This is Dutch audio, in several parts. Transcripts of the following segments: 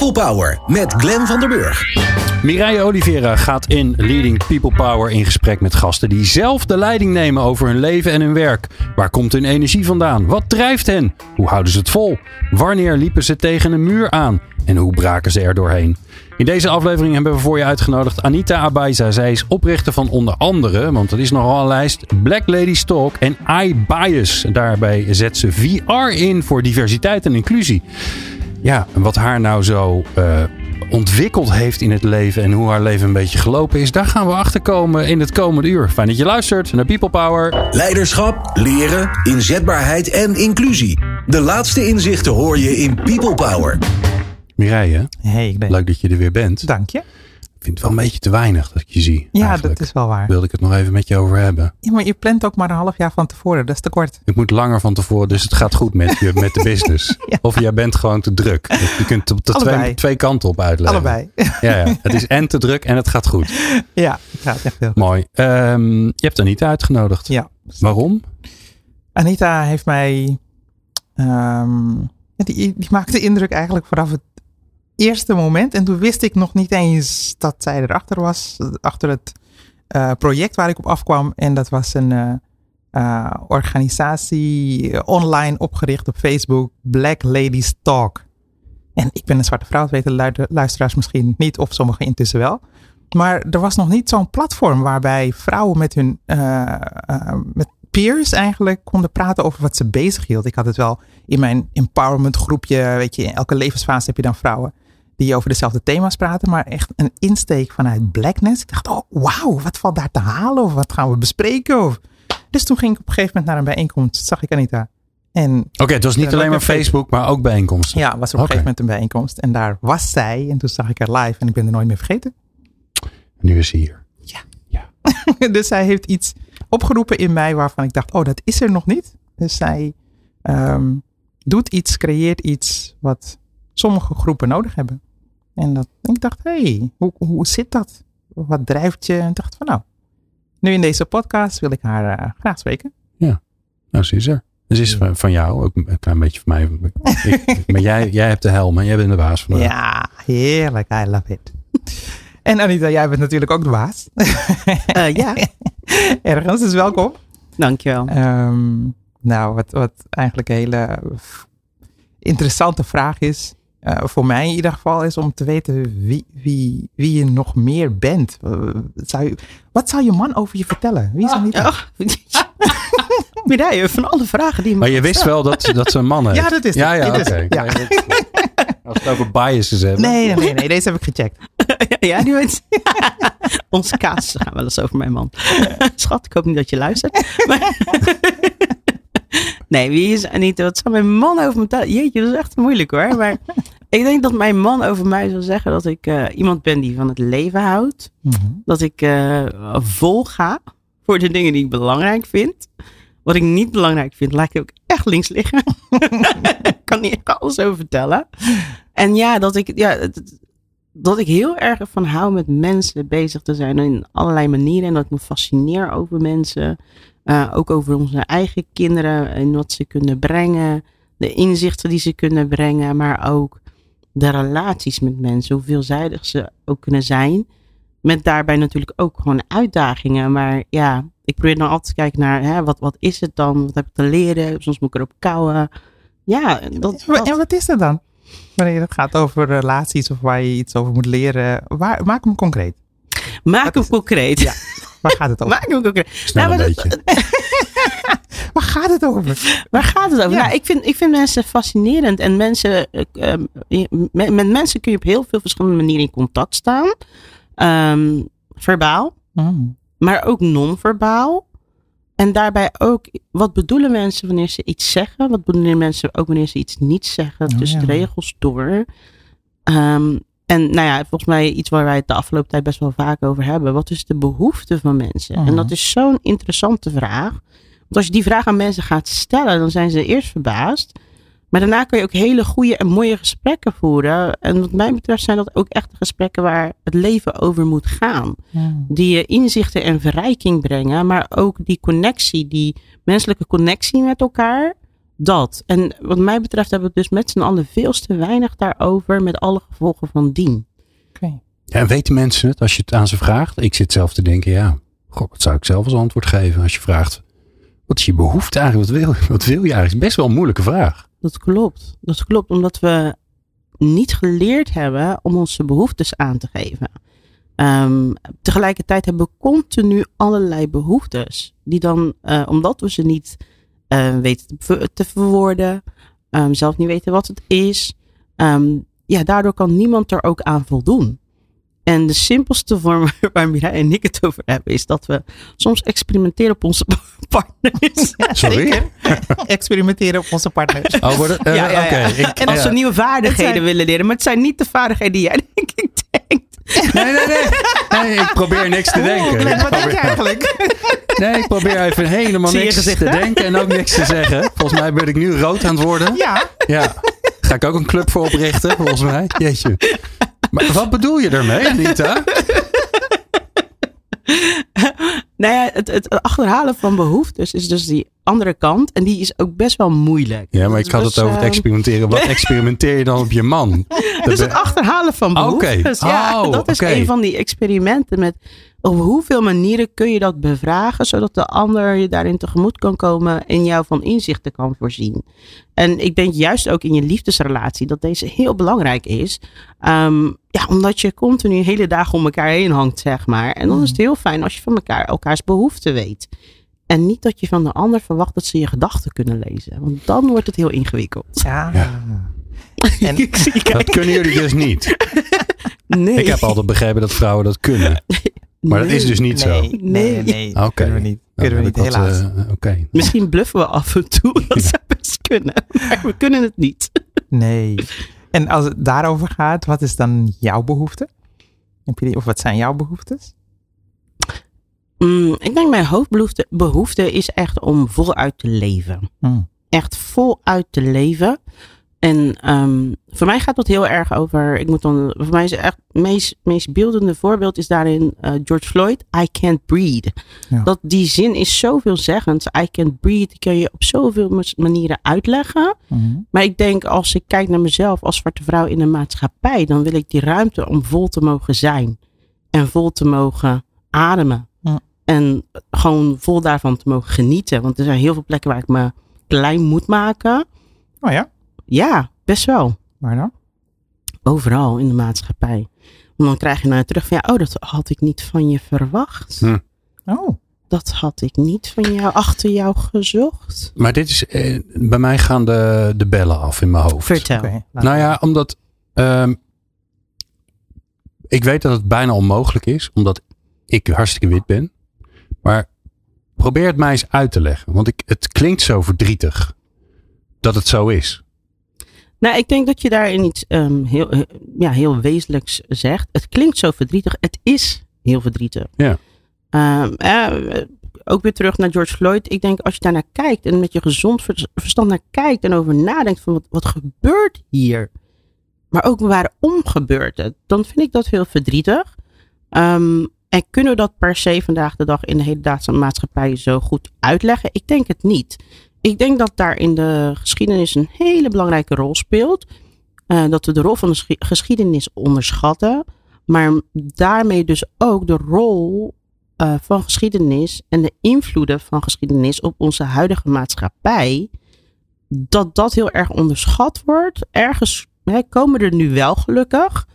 People Power met Glenn van der Burg. Mireille Oliveira gaat in Leading People Power in gesprek met gasten die zelf de leiding nemen over hun leven en hun werk. Waar komt hun energie vandaan? Wat drijft hen? Hoe houden ze het vol? Wanneer liepen ze tegen een muur aan? En hoe braken ze er doorheen? In deze aflevering hebben we voor je uitgenodigd Anita Abaiza. Zij is oprichter van onder andere, want dat is nogal een lijst, Black Ladies Talk en iBias. Daarbij zet ze VR in voor diversiteit en inclusie. Ja, en wat haar nou zo uh, ontwikkeld heeft in het leven en hoe haar leven een beetje gelopen is, daar gaan we achter komen in het komende uur. Fijn dat je luistert naar People Power. Leiderschap, leren, inzetbaarheid en inclusie. De laatste inzichten hoor je in People Power. Mireille, hey, ik ben... leuk dat je er weer bent. Dank je. Ik vind het wel een beetje te weinig dat ik je zie. Ja, eigenlijk. dat is wel waar. Wilde ik het nog even met je over hebben. Ja, maar je plant ook maar een half jaar van tevoren. Dat is te kort. Ik moet langer van tevoren, dus het gaat goed met je, met de business. ja. Of jij bent gewoon te druk. Je kunt op de twee, twee, kanten op uitleggen. Allebei. Ja, ja, het is en te druk en het gaat goed. Ja, het gaat echt heel goed. Mooi. Um, je hebt Anita uitgenodigd. Ja. Waarom? Anita heeft mij... Um, die, die maakte indruk eigenlijk vanaf het eerste moment. En toen wist ik nog niet eens dat zij erachter was. Achter het uh, project waar ik op afkwam. En dat was een uh, uh, organisatie online opgericht op Facebook. Black Ladies Talk. En ik ben een zwarte vrouw, dat weten luisteraars misschien niet. Of sommigen intussen wel. Maar er was nog niet zo'n platform waarbij vrouwen met hun met peers eigenlijk konden praten over wat ze bezig hield. Ik had het wel in mijn empowerment groepje. Weet je, in elke levensfase heb je dan vrouwen die over dezelfde thema's praten, maar echt een insteek vanuit blackness. Ik dacht, oh wauw, wat valt daar te halen? Of wat gaan we bespreken? Of... Dus toen ging ik op een gegeven moment naar een bijeenkomst, zag ik Anita. Oké, okay, het was niet alleen maar Facebook, maar ook bijeenkomsten. Ja, was op een gegeven moment een bijeenkomst. En daar was zij. En toen zag ik haar live en ik ben er nooit meer vergeten. Nu is ze hier. Ja. ja. dus zij heeft iets opgeroepen in mij waarvan ik dacht, oh, dat is er nog niet. Dus zij um, doet iets, creëert iets wat sommige groepen nodig hebben. En dat, ik dacht, hé, hey, hoe, hoe zit dat? Wat drijft je? En ik dacht van nou, nu in deze podcast wil ik haar uh, graag spreken. Ja, nou ze is er. Ze is van, van jou, ook een klein beetje van mij. Ik, maar jij, jij hebt de helm en jij bent de baas van Ja, heerlijk. I love it. En Anita, jij bent natuurlijk ook de baas. Uh, ja. Ergens, dus welkom. Dankjewel. Um, nou, wat, wat eigenlijk een hele interessante vraag is. Uh, voor mij in ieder geval is om te weten wie, wie, wie je nog meer bent. Uh, zou je, wat zou je man over je vertellen? Wie is er niet? Oh, Mireille, van alle vragen die je Maar je wist wel dat, dat ze een man heeft. Ja, dat is Ja, ja, oké. Okay. Ja. Als het over biases hebben. Nee, nee, nee, nee, deze heb ik gecheckt. ja, die weet Onze kaas gaan wel eens over mijn man. Schat, ik hoop niet dat je luistert. Maar Nee, wie is Anita? Wat zou mijn man over me vertellen? Jeetje, dat is echt moeilijk hoor. Maar ik denk dat mijn man over mij zal zeggen dat ik uh, iemand ben die van het leven houdt. Mm -hmm. Dat ik uh, vol ga voor de dingen die ik belangrijk vind. Wat ik niet belangrijk vind, laat ik ook echt links liggen. ik kan niet alles over vertellen. En ja, dat ik, ja, dat ik heel erg van hou met mensen bezig te zijn in allerlei manieren. En dat ik me fascineer over mensen. Uh, ook over onze eigen kinderen en wat ze kunnen brengen. De inzichten die ze kunnen brengen. Maar ook de relaties met mensen. Hoe veelzijdig ze ook kunnen zijn. Met daarbij natuurlijk ook gewoon uitdagingen. Maar ja, ik probeer dan altijd te kijken naar hè, wat, wat is het dan? Wat heb ik te leren? Soms moet ik erop kouwen. Ja, dat, dat. En wat is dat dan? Wanneer het gaat over relaties of waar je iets over moet leren. Waar, maak hem concreet. Maak hem concreet. Ja. Waar gaat het over? Maak hem concreet. Snel nou, een beetje. Waar gaat het over? Waar gaat het over? Ja. Nou, ik, vind, ik vind mensen fascinerend. En mensen, uh, met, met, mensen kun je op heel veel verschillende manieren in contact staan. Um, verbaal. Mm. Maar ook non-verbaal. En daarbij ook, wat bedoelen mensen wanneer ze iets zeggen? Wat bedoelen mensen ook wanneer ze iets niet zeggen? Oh, tussen ja. de regels door. Um, en nou ja, volgens mij iets waar wij het de afgelopen tijd best wel vaak over hebben. Wat is de behoefte van mensen? Mhm. En dat is zo'n interessante vraag. Want als je die vraag aan mensen gaat stellen, dan zijn ze eerst verbaasd. Maar daarna kun je ook hele goede en mooie gesprekken voeren. En wat mij betreft zijn dat ook echt gesprekken waar het leven over moet gaan. Die je inzichten en verrijking brengen, maar ook die connectie, die menselijke connectie met elkaar. Dat. En wat mij betreft hebben we het dus met z'n allen veel te weinig daarover, met alle gevolgen van dien. Oké. Ja, en weten mensen het als je het aan ze vraagt? Ik zit zelf te denken, ja, god, wat zou ik zelf als antwoord geven als je vraagt, wat is je behoefte eigenlijk? Wat wil, wat wil je eigenlijk? is best wel een moeilijke vraag. Dat klopt. Dat klopt, omdat we niet geleerd hebben om onze behoeftes aan te geven. Ehm, tegelijkertijd hebben we continu allerlei behoeftes. Die dan, eh, omdat we ze niet eh, weten te, ver- te verwoorden, ehm, zelf niet weten wat het is. ehm, ja, daardoor kan niemand er ook aan voldoen. En de simpelste vorm waar Mirai en ik het over hebben, is dat we soms experimenteren op onze partners. Sorry? Zeker. Experimenteren op onze partners. Oh, eh, Ja. Ik- En als ja. ze nieuwe vaardigheden zijn- willen leren. Maar het zijn niet de vaardigheden die jij denk ik denkt. Nee, nee, nee. Nee, ik probeer niks te denken. Oeh, wat denk je eigenlijk? Nee, ik probeer even helemaal niks gezicht, te hè? denken en ook niks te zeggen. Volgens mij ben ik nu rood aan het worden. Ja, Ja. Ga ik ook een club voor oprichten, volgens mij. Jeetje. Maar wat bedoel je daarmee, Anita? Nou ja, het, het achterhalen van behoeftes is dus die andere kant. En die is ook best wel moeilijk. Ja, maar ik had Dus, het over het ehm, experimenteren. Wat experimenteer je dan op je man? Dus het achterhalen van behoeftes. Ja, Oh, dat is een van die experimenten met op hoeveel manieren kun je dat bevragen, zodat de ander je daarin tegemoet kan komen en jou van inzichten kan voorzien. En ik denk juist ook in je liefdesrelatie dat deze heel belangrijk is. Ehm, ja, omdat je continu hele dagen om elkaar heen hangt, zeg maar. En dan is het heel fijn als je van elkaar elkaars behoeften weet. En niet dat je van de ander verwacht dat ze je gedachten kunnen lezen. Want dan wordt het heel ingewikkeld. ja. Ja. En, Dat kunnen jullie dus niet. Nee. Ik heb altijd begrepen dat vrouwen dat kunnen. Maar dat is dus niet zo. nee, nee, nee. Kunnen we niet. Nou, Kunnen we niet, helaas. eh, Oké. Misschien bluffen we af en toe. Dat zou best kunnen. Maar we kunnen het niet. Nee. En als het daarover gaat, wat is dan jouw behoefte? Of wat zijn jouw behoeftes? Mm, ik denk mijn hoofdbehoefte behoefte is echt om voluit te leven. Hmm. Echt voluit te leven. En ehm, voor mij gaat dat heel erg over. Ik moet dan. Voor mij is echt het meest, meest beeldende voorbeeld is daarin eh, George Floyd. I can't breathe. Ja. Dat die zin is zoveelzeggend. I can't breathe. Die kun je op zoveel manieren uitleggen. Mhm. Maar ik denk als ik kijk naar mezelf als zwarte vrouw in de maatschappij, dan wil ik die ruimte om vol te mogen zijn. En vol te mogen ademen. Ja. En gewoon vol daarvan te mogen genieten. Want er zijn heel veel plekken waar ik me klein moet maken. Oh ja, Ja, best wel. waar dan? Overal in de maatschappij. Want dan krijg je naar terug van ja, oh, dat had ik niet van je verwacht. Hm. Oh, Dat had ik niet van jou achter jou gezocht. Maar dit is, eh, bij mij gaan de, de bellen af in mijn hoofd. Vertel. Nou ja, omdat ehm, ik weet dat het bijna onmogelijk is, omdat ik hartstikke wit ben. Maar probeer het mij eens uit te leggen, want ik, het klinkt zo verdrietig dat het zo is. Nou, ik denk dat je daarin iets ehm, heel, ja, heel wezenlijks zegt. Het klinkt zo verdrietig. Het is heel verdrietig. Ja. Ehm, eh, ook weer terug naar George Floyd. Ik denk als je daarnaar kijkt en met je gezond ver- verstand naar kijkt en over nadenkt van wat, wat gebeurt hier? Maar ook waarom gebeurt het? Dan vind ik dat heel verdrietig. Ehm, en kunnen we dat per se vandaag de dag in de hedendaagse maatschappij zo goed uitleggen? Ik denk het niet. Ik denk dat daar in de geschiedenis een hele belangrijke rol speelt. Eh, dat we de rol van de schi- geschiedenis onderschatten. Maar daarmee dus ook de rol eh, van geschiedenis en de invloeden van geschiedenis op onze huidige maatschappij. Dat dat heel erg onderschat wordt. Ergens hè, komen er nu wel gelukkig.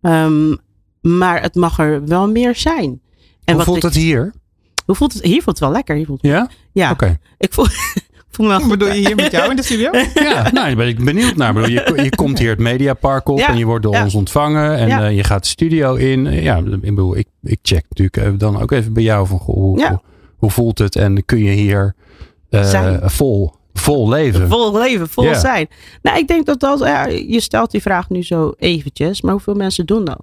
Ehm, maar het mag er wel meer zijn. En Hoe wat voelt ik- het hier? Hoe voelt het? Hier voelt het wel lekker. Hier voelt het, Ja? ja, Oké. ik voel, voel me wel goed. Bedoel je hier met jou in de studio? Ja, nou, daar ben ik benieuwd naar. Bedoel, je, je komt hier het Mediapark op Ja, en je wordt door ja. ons ontvangen en Ja. eh, je gaat de studio in. Ja, ik bedoel, ik, ik check natuurlijk even dan ook even bij jou van hoe, Ja. hoe, hoe voelt het en kun je hier eh, vol, vol leven? Vol leven, vol Ja. zijn. Nou, ik denk dat dat, ja, je stelt die vraag nu zo eventjes, maar hoeveel mensen doen dat?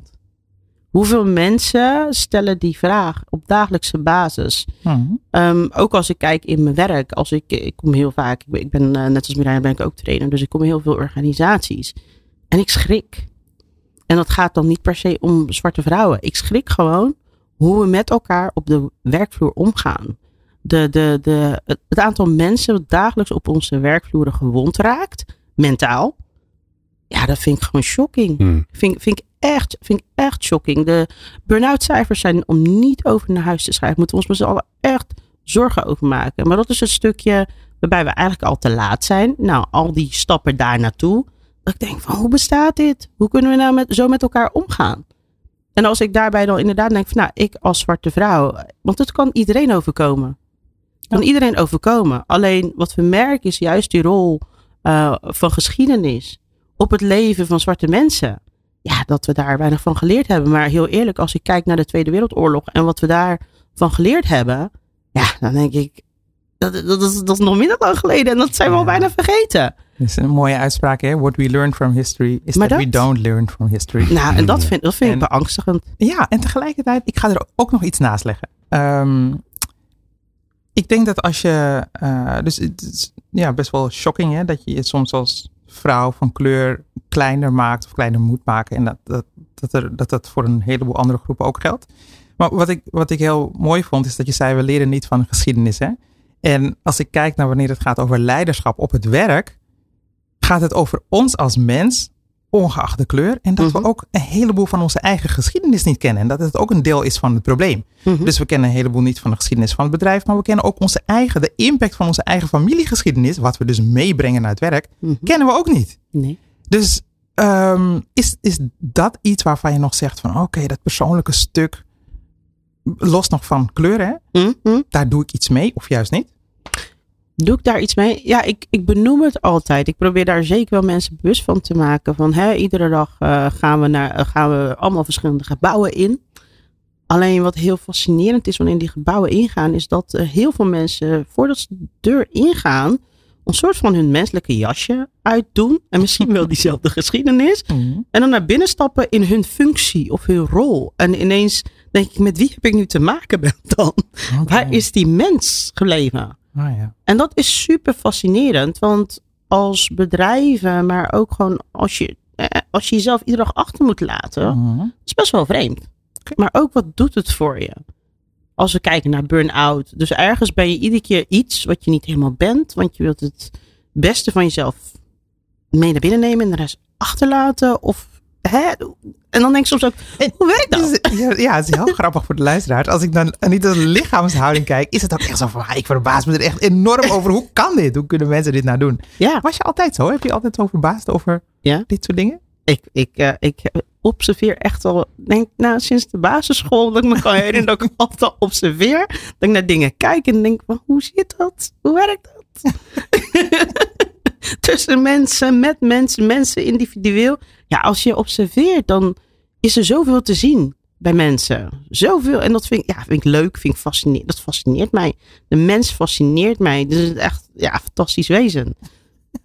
Hoeveel mensen stellen die vraag op dagelijkse basis? Mhm. Ehm, ook als ik kijk in mijn werk, als ik, ik kom heel vaak, ik ben, ik ben, eh, net als Mirjam ben ik ook trainer, dus ik kom in heel veel organisaties. En ik schrik. En dat gaat dan niet per se om zwarte vrouwen. Ik schrik gewoon hoe we met elkaar op de werkvloer omgaan. De, de, de, het, aantal mensen dat dagelijks op onze werkvloeren gewond raakt, mentaal. Ja, dat vind ik gewoon shocking. Hmm. Vind, vind, ik echt, vind ik echt shocking. De burn-out cijfers zijn om niet over naar huis te schrijven. Moeten we ons met z'n allen echt zorgen over maken. Maar dat is het stukje waarbij we eigenlijk al te laat zijn. Nou, al die stappen daar naartoe. Dat ik denk van, hoe bestaat dit? Hoe kunnen we nou met, zo met elkaar omgaan? En als ik daarbij dan inderdaad denk van, nou, ik als zwarte vrouw. Want het kan iedereen overkomen. Het kan iedereen overkomen. Alleen wat we merken is juist die rol eh, van geschiedenis op het leven van zwarte mensen. Ja, dat we daar weinig van geleerd hebben. Maar heel eerlijk, als ik kijk naar de Tweede Wereldoorlog en wat we daarvan geleerd hebben. Ja, dan denk ik, dat, dat, is, dat is nog minder lang geleden en dat zijn we al bijna vergeten. Dat is een mooie uitspraak, hè? What we learn from history is Maar that we don't learn from history. Nou, en dat vind, dat vind ik En- beangstigend. Ja, en tegelijkertijd, ik ga er ook nog iets naast leggen. Ehm, ik denk dat als je, eh, dus het is ja, best wel shocking hè, dat je je soms als vrouw van kleur kleiner maakt of kleiner moet maken. En dat dat, dat, dat dat voor een heleboel andere groepen ook geldt. Maar wat ik, wat ik heel mooi vond, is dat je zei, we leren niet van de geschiedenis. Hè? En als ik kijk naar wanneer het gaat over leiderschap op het werk, gaat het over ons als mens, ongeacht de kleur. En dat Mhm. we ook een heleboel van onze eigen geschiedenis niet kennen. En dat het ook een deel is van het probleem. Mhm. Dus we kennen een heleboel niet van de geschiedenis van het bedrijf, maar we kennen ook onze eigen, de impact van onze eigen familiegeschiedenis, wat we dus meebrengen naar het werk, Mhm. kennen we ook niet. Nee. Dus ehm, is, is dat iets waarvan je nog zegt van oké, dat persoonlijke stuk, los nog van kleur, hè, Mhm. daar doe ik iets mee of juist niet? Doe ik daar iets mee? Ja, ik, ik benoem het altijd. Ik probeer daar zeker wel mensen bewust van te maken. Van hè, iedere dag eh, gaan, we naar, eh, gaan we allemaal verschillende gebouwen in. Alleen wat heel fascinerend is wanneer die gebouwen ingaan, is dat heel veel mensen voordat ze de deur ingaan, een soort van hun menselijke jasje uitdoen. En misschien wel diezelfde geschiedenis. En dan naar binnen stappen in hun functie of hun rol. En ineens denk ik, met wie heb ik nu te maken dan? Waar is die mens gebleven? Ah, ja. En dat is super fascinerend, want als bedrijven, maar ook gewoon als je, eh, als je jezelf iedere dag achter moet laten, Mhm. is best wel vreemd. Maar ook wat doet het voor je? Als we kijken naar burn-out. Dus ergens ben je iedere keer iets wat je niet helemaal bent, want je wilt het beste van jezelf mee naar binnen nemen en de rest achterlaten. Of, hè? En dan denk ik soms ook, hoe werkt dat? Ja, het is heel grappig voor de luisteraars. Als ik dan niet de lichaamshouding kijk, is het ook echt zo van, ah, ik verbaas me er echt enorm over. Hoe kan dit? Hoe kunnen mensen dit nou doen? Ja, Was je altijd zo? Heb je altijd zo verbaasd over Ja. dit soort dingen? ik, ik, eh, ik observeer echt al, denk nou, sinds de basisschool, dat ik me kan herinneren dat ik altijd al observeer. Dat ik naar dingen kijk en denk, van, hoe zit dat? Hoe werkt dat? Tussen mensen, met mensen, mensen individueel. Ja, als je observeert, dan is er zoveel te zien bij mensen. Zoveel. En dat vind ik, ja, vind ik leuk, vind ik fascinerend. Dat fascineert mij. De mens fascineert mij. Dus het is echt, ja, een fantastisch wezen.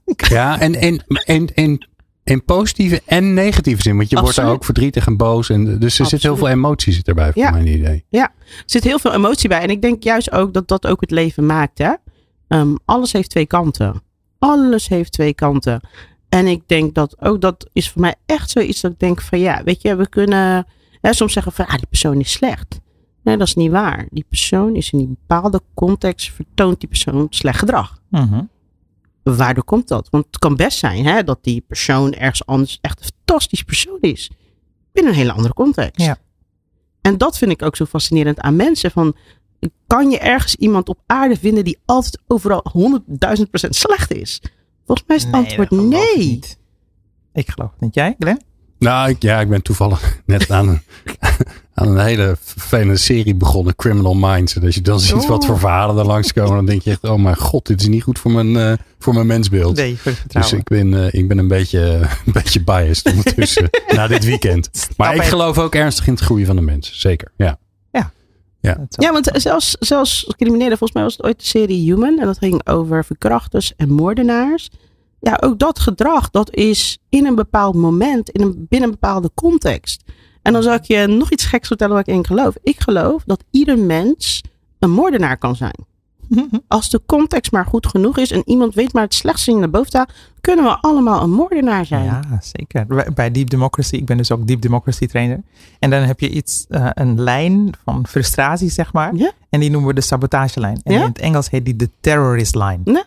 Ja, en, en, en, en in positieve en negatieve zin. Want je wordt er ook verdrietig en boos. En, dus er zit heel veel emotie zit erbij, voor Ja. mijn idee. Er zit heel veel emotie bij. En ik denk juist ook dat dat ook het leven maakt. Hè? Ehm, alles heeft twee kanten. Alles heeft twee kanten. En ik denk dat ook dat is voor mij echt zoiets dat ik denk van ja, weet je, we kunnen hè, soms zeggen van ah, die persoon is slecht. Nee, dat is niet waar. Die persoon is in een bepaalde context vertoont die persoon slecht gedrag. Mhm. Waardoor komt dat? Want het kan best zijn hè, dat die persoon ergens anders echt een fantastisch persoon is. Binnen een hele andere context. Ja. En dat vind ik ook zo fascinerend aan mensen. Van, kan je ergens iemand op aarde vinden die altijd overal 100.000 procent slecht is? Volgens mij is het antwoord dat geloof ik nee. niet. Ik geloof het niet. Jij, Glenn? Nou, ik, ja, ik ben toevallig net aan een, aan een hele vervelende serie begonnen. Criminal Minds. En als je dan ziet wat Oeh. voor verhalen er langskomen. Dan denk je echt, oh mijn god, dit is niet goed voor mijn, eh, voor mijn mensbeeld. Nee, Dus ik ben, eh, ik ben een, beetje, een beetje biased ondertussen na dit weekend. Maar ik ik. geloof ook ernstig in het groeien van de mens. Zeker, ja. Zou- Ja, want zelfs, zelfs criminelen, volgens mij was het ooit de serie Human. En dat ging over verkrachters en moordenaars. Ja, ook dat gedrag, dat is in een bepaald moment, in een, binnen een bepaalde context. En dan zal ik je nog iets geks vertellen waar ik in geloof. Ik geloof dat ieder mens een moordenaar kan zijn. Als de context maar goed genoeg is en iemand weet maar het slechtste in de boven staat, kunnen we allemaal een moordenaar zijn. Ja, zeker. Bij- Deep Democracy, ik ben dus ook Deep Democracy trainer. En dan heb je iets, eh, een lijn van frustratie, zeg maar. Ja. En die noemen we de sabotagelijn. En Ja. in het Engels heet die de terrorist line. Nou,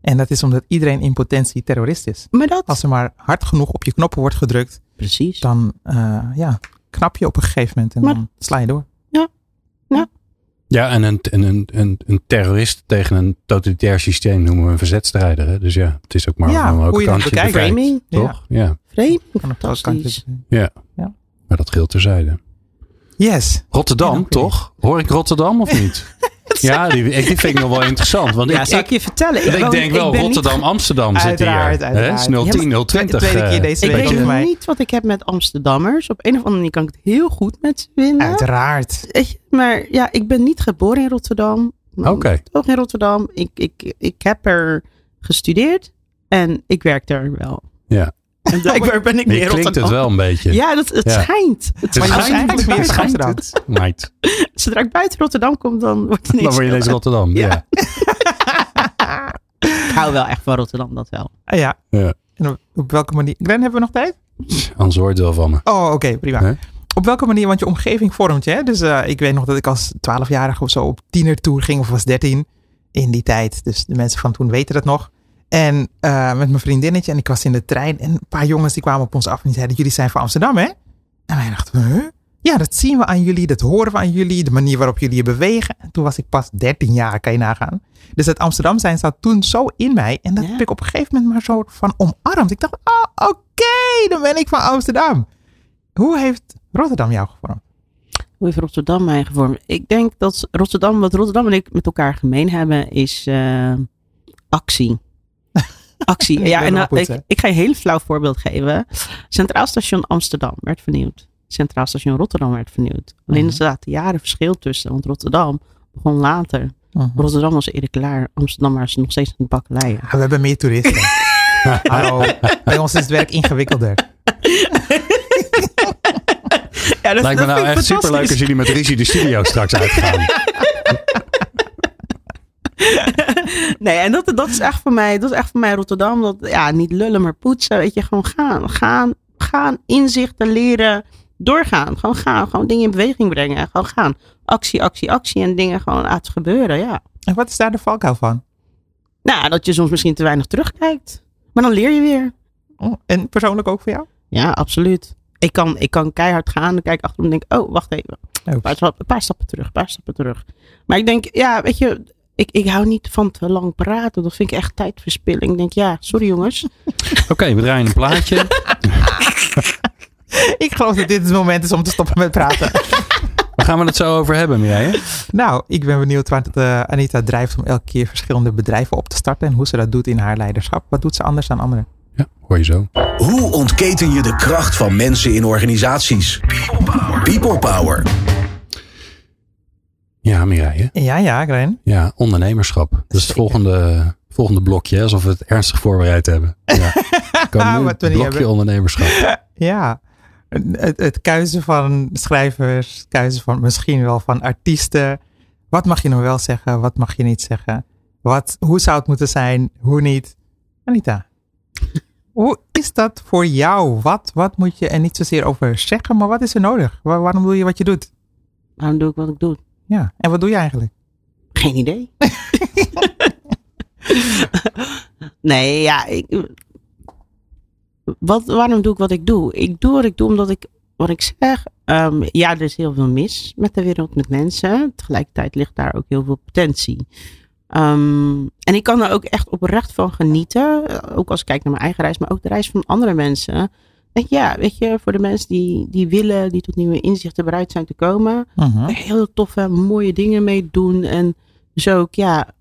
En dat is omdat iedereen in potentie terrorist is. maar dat. Als er maar hard genoeg op je knoppen wordt gedrukt, Precies. dan eh, ja, knap je op een gegeven moment en Maar- dan sla je door. Ja, en een, en een, een, een terrorist tegen een totalitair systeem noemen we een verzetstrijder. Hè? Dus ja, het is ook maar Ja, hoe je kant je bekijkt. Framing. Toch? Ja. Elke kant Fantastisch. zitten. maar dat geldt terzijde. Yes. Rotterdam, Ja, toch? Hoor ik Rotterdam of niet? ja, die, die vind ik nog wel interessant. Want Ja, ik, zal ik, ik je vertellen? ik woon- denk wel, ben niet- Rotterdam, Amsterdam zit hier. Uiteraard, Hè? is 010, 020. Tweede keer eh, deze Ik week weet mij. niet wat ik heb met Amsterdammers. Op een of andere manier kan ik het heel goed met ze vinden. Uiteraard. Maar ja, ik ben niet geboren in Rotterdam. Oké. Ook in Rotterdam. Ik, ik, ik heb er gestudeerd en ik werk er wel. Ja. En blijkbaar ben ik meer je klinkt het wel een beetje. Ja, dat, het Ja. schijnt. Het Maar je schijnt. Schijnt het. Meid. Zodra ik buiten Rotterdam kom, dan wordt het Dan word je ineens Rotterdam. Ja. Ja. Ik hou wel echt van Rotterdam, dat wel. Ah, ja. Ja. En op, op welke manier? Glenn, hebben we nog tijd? Anders hoort het wel van me. Oh, oké, prima. Op welke manier? Want je omgeving vormt je. Hè? Dus eh, ik weet nog dat ik als 12-jarige of zo op tienertour ging, of was 13 in die tijd. Dus de mensen van toen weten dat nog. En eh, met mijn vriendinnetje en ik was in de trein. En een paar jongens die kwamen op ons af en die zeiden: Jullie zijn van Amsterdam, hè? En wij dachten: huh? Ja, dat zien we aan jullie, dat horen we aan jullie, de manier waarop jullie je bewegen. En toen was ik pas 13 jaar, kan je nagaan. Dus het Amsterdam zijn zat toen zo in mij. En dat Ja. heb ik op een gegeven moment maar zo van omarmd. Ik dacht: Oh, oké, dan ben ik van Amsterdam. Hoe heeft Rotterdam jou gevormd? Hoe heeft Rotterdam mij gevormd? Ik denk dat Rotterdam, wat Rotterdam en ik met elkaar gemeen hebben, is eh, actie. Actie. Ik ja, en nou, ik, ik ga je een heel flauw voorbeeld geven. Centraal Station Amsterdam werd vernieuwd. Centraal Station Rotterdam werd vernieuwd. Alleen Mhm. er zaten jaren verschil tussen, want Rotterdam begon later. Rotterdam was eerder klaar. Amsterdam was nog steeds aan het bakkeleien. Ah, We hebben meer toeristen. Hallo, bij ons is het werk ingewikkelder. Ja, dat, Lijkt me dat nou echt superleuk als jullie met Rizzi de studio straks uitgaan. Nee, en dat, dat is echt voor mij, dat is echt voor mij Rotterdam. Dat, ja, niet lullen, maar poetsen. Weet je, gewoon gaan, gaan, gaan, inzichten leren, doorgaan. Gewoon gaan, gewoon dingen in beweging brengen. Gewoon gaan. Actie, actie, actie en dingen gewoon laten gebeuren, ja. En wat is daar de valkuil van? Nou, dat je soms misschien te weinig terugkijkt. Maar dan leer je weer. Oh, en persoonlijk ook voor jou? Ja, absoluut. Ik kan, ik kan keihard gaan, dan kijk ik achterom en denk, oh, wacht even. Een paar, stap- een paar stappen terug, een paar stappen terug. Maar ik denk, ja, weet je, ik, ik hou niet van te lang praten. Dat vind ik echt tijdverspilling. Ik denk, ja, sorry jongens. Oké, we draaien een plaatje. Ik geloof dat dit het moment is om te stoppen met praten. Waar gaan we het zo over hebben, Mireille? nou, ik ben benieuwd waar het, eh, Anita drijft om elke keer verschillende bedrijven op te starten. En hoe ze dat doet in haar leiderschap. Wat doet ze anders dan anderen? Ja, hoor je zo. Hoe ontketen je de kracht van mensen in organisaties? People Power. Ja, Mireille. Ja, ja, Gren. Ja, ondernemerschap. Dat is het volgende, volgende blokje, hè, alsof we het ernstig voorbereid hebben. Ja. Kan nu Wat het we niet blokje hebben. ondernemerschap. Ja. Het, het kuizen van schrijvers, kuizen van misschien wel van artiesten. Wat mag je nou wel zeggen? Wat mag je niet zeggen? Wat, hoe zou het moeten zijn? Hoe niet? Anita, hoe is dat voor jou? Wat, wat moet je er niet zozeer over zeggen, maar wat is er nodig? Waar- waarom doe je wat je doet? Waarom doe ik wat ik doe? Ja, en wat doe je eigenlijk? Geen idee. nee, ja, ik, wat, waarom doe ik wat ik doe? Ik doe wat ik doe omdat ik, wat ik zeg, ehm, ja, er is heel veel mis met de wereld, met mensen. Tegelijkertijd ligt daar ook heel veel potentie. Ehm, en ik kan er ook echt oprecht van genieten. eh, Ook als ik kijk naar mijn eigen reis, maar ook de reis van andere mensen. Ja, weet je, voor de mensen die, die willen, die tot nieuwe inzichten bereid zijn te komen Mhm. heel toffe, mooie dingen mee doen. En dus ook, ja,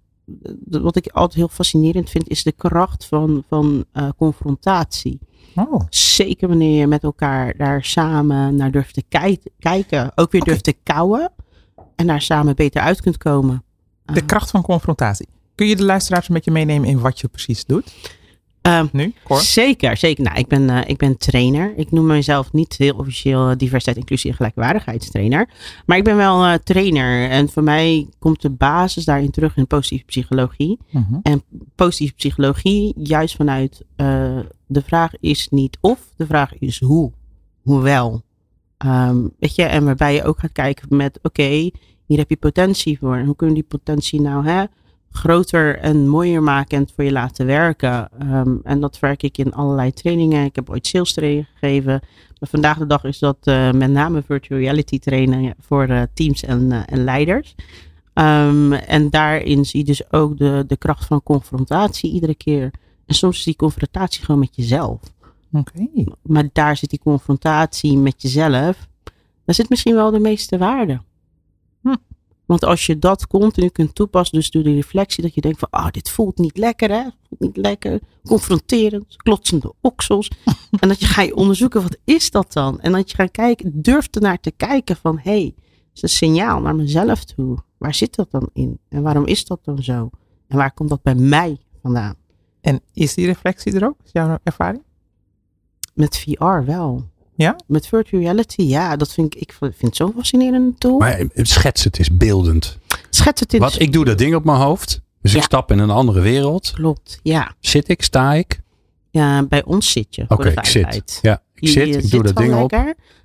wat ik altijd heel fascinerend vind, is de kracht van, van eh, confrontatie. Oh, Zeker wanneer je met elkaar daar samen naar durft te kijken. Ook weer durft te kouwen. En daar samen beter uit kunt komen. de kracht van confrontatie. Kun je de luisteraars een beetje meenemen in wat je precies doet? Ehm, nu, Cor? Zeker, zeker. Nou, ik ben, eh, ik ben trainer. Ik noem mezelf niet heel officieel eh, diversiteit, inclusie en gelijkwaardigheidstrainer. Maar ik ben wel eh, trainer. En voor mij komt de basis daarin terug in positieve psychologie. Mhm. En positieve psychologie, juist vanuit de vraag is niet of, de vraag is hoe. Hoe wel. Ehm, weet je, en waarbij je ook gaat kijken met, oké, hier heb je potentie voor. En hoe kunnen we die potentie nou hè, groter en mooier maken en het voor je laten werken? Ehm, en dat werk ik in allerlei trainingen. Ik heb ooit sales training gegeven. Maar vandaag de dag is dat eh, met name virtual reality trainingen voor eh, teams en, eh, en leiders. Ehm, en daarin zie je dus ook de, de kracht van confrontatie iedere keer. En soms is die confrontatie gewoon met jezelf. Oké. Maar daar zit die confrontatie met jezelf. Daar zit misschien wel de meeste waarde. Hm. Want als je dat continu kunt toepassen, dus door die reflectie, dat je denkt van, ah, dit voelt niet lekker, hè? Voelt niet lekker. Confronterend, klotsende oksels. en dat je ga je onderzoeken, wat is dat dan? En dat je gaat kijken, durft ernaar te kijken van, hé, hey, is een signaal naar mezelf toe. Waar zit dat dan in? En waarom is dat dan zo? En waar komt dat bij mij vandaan? En is die reflectie er ook? Is jouw ervaring? Met VR wel. Ja? Met virtual reality, ja, dat vind ik, ik vind het zo'n fascinerende tool. Maar eh, schets het is beeldend. Schets het in. Wat, ik doe dat ding op mijn hoofd. Dus ik stap in een andere wereld. Klopt, ja. Zit ik, sta ik? ja. Bij ons zit je. Oké, voor de ik zit. Ja, ik Je- zit, je ik zit doe dat ding op.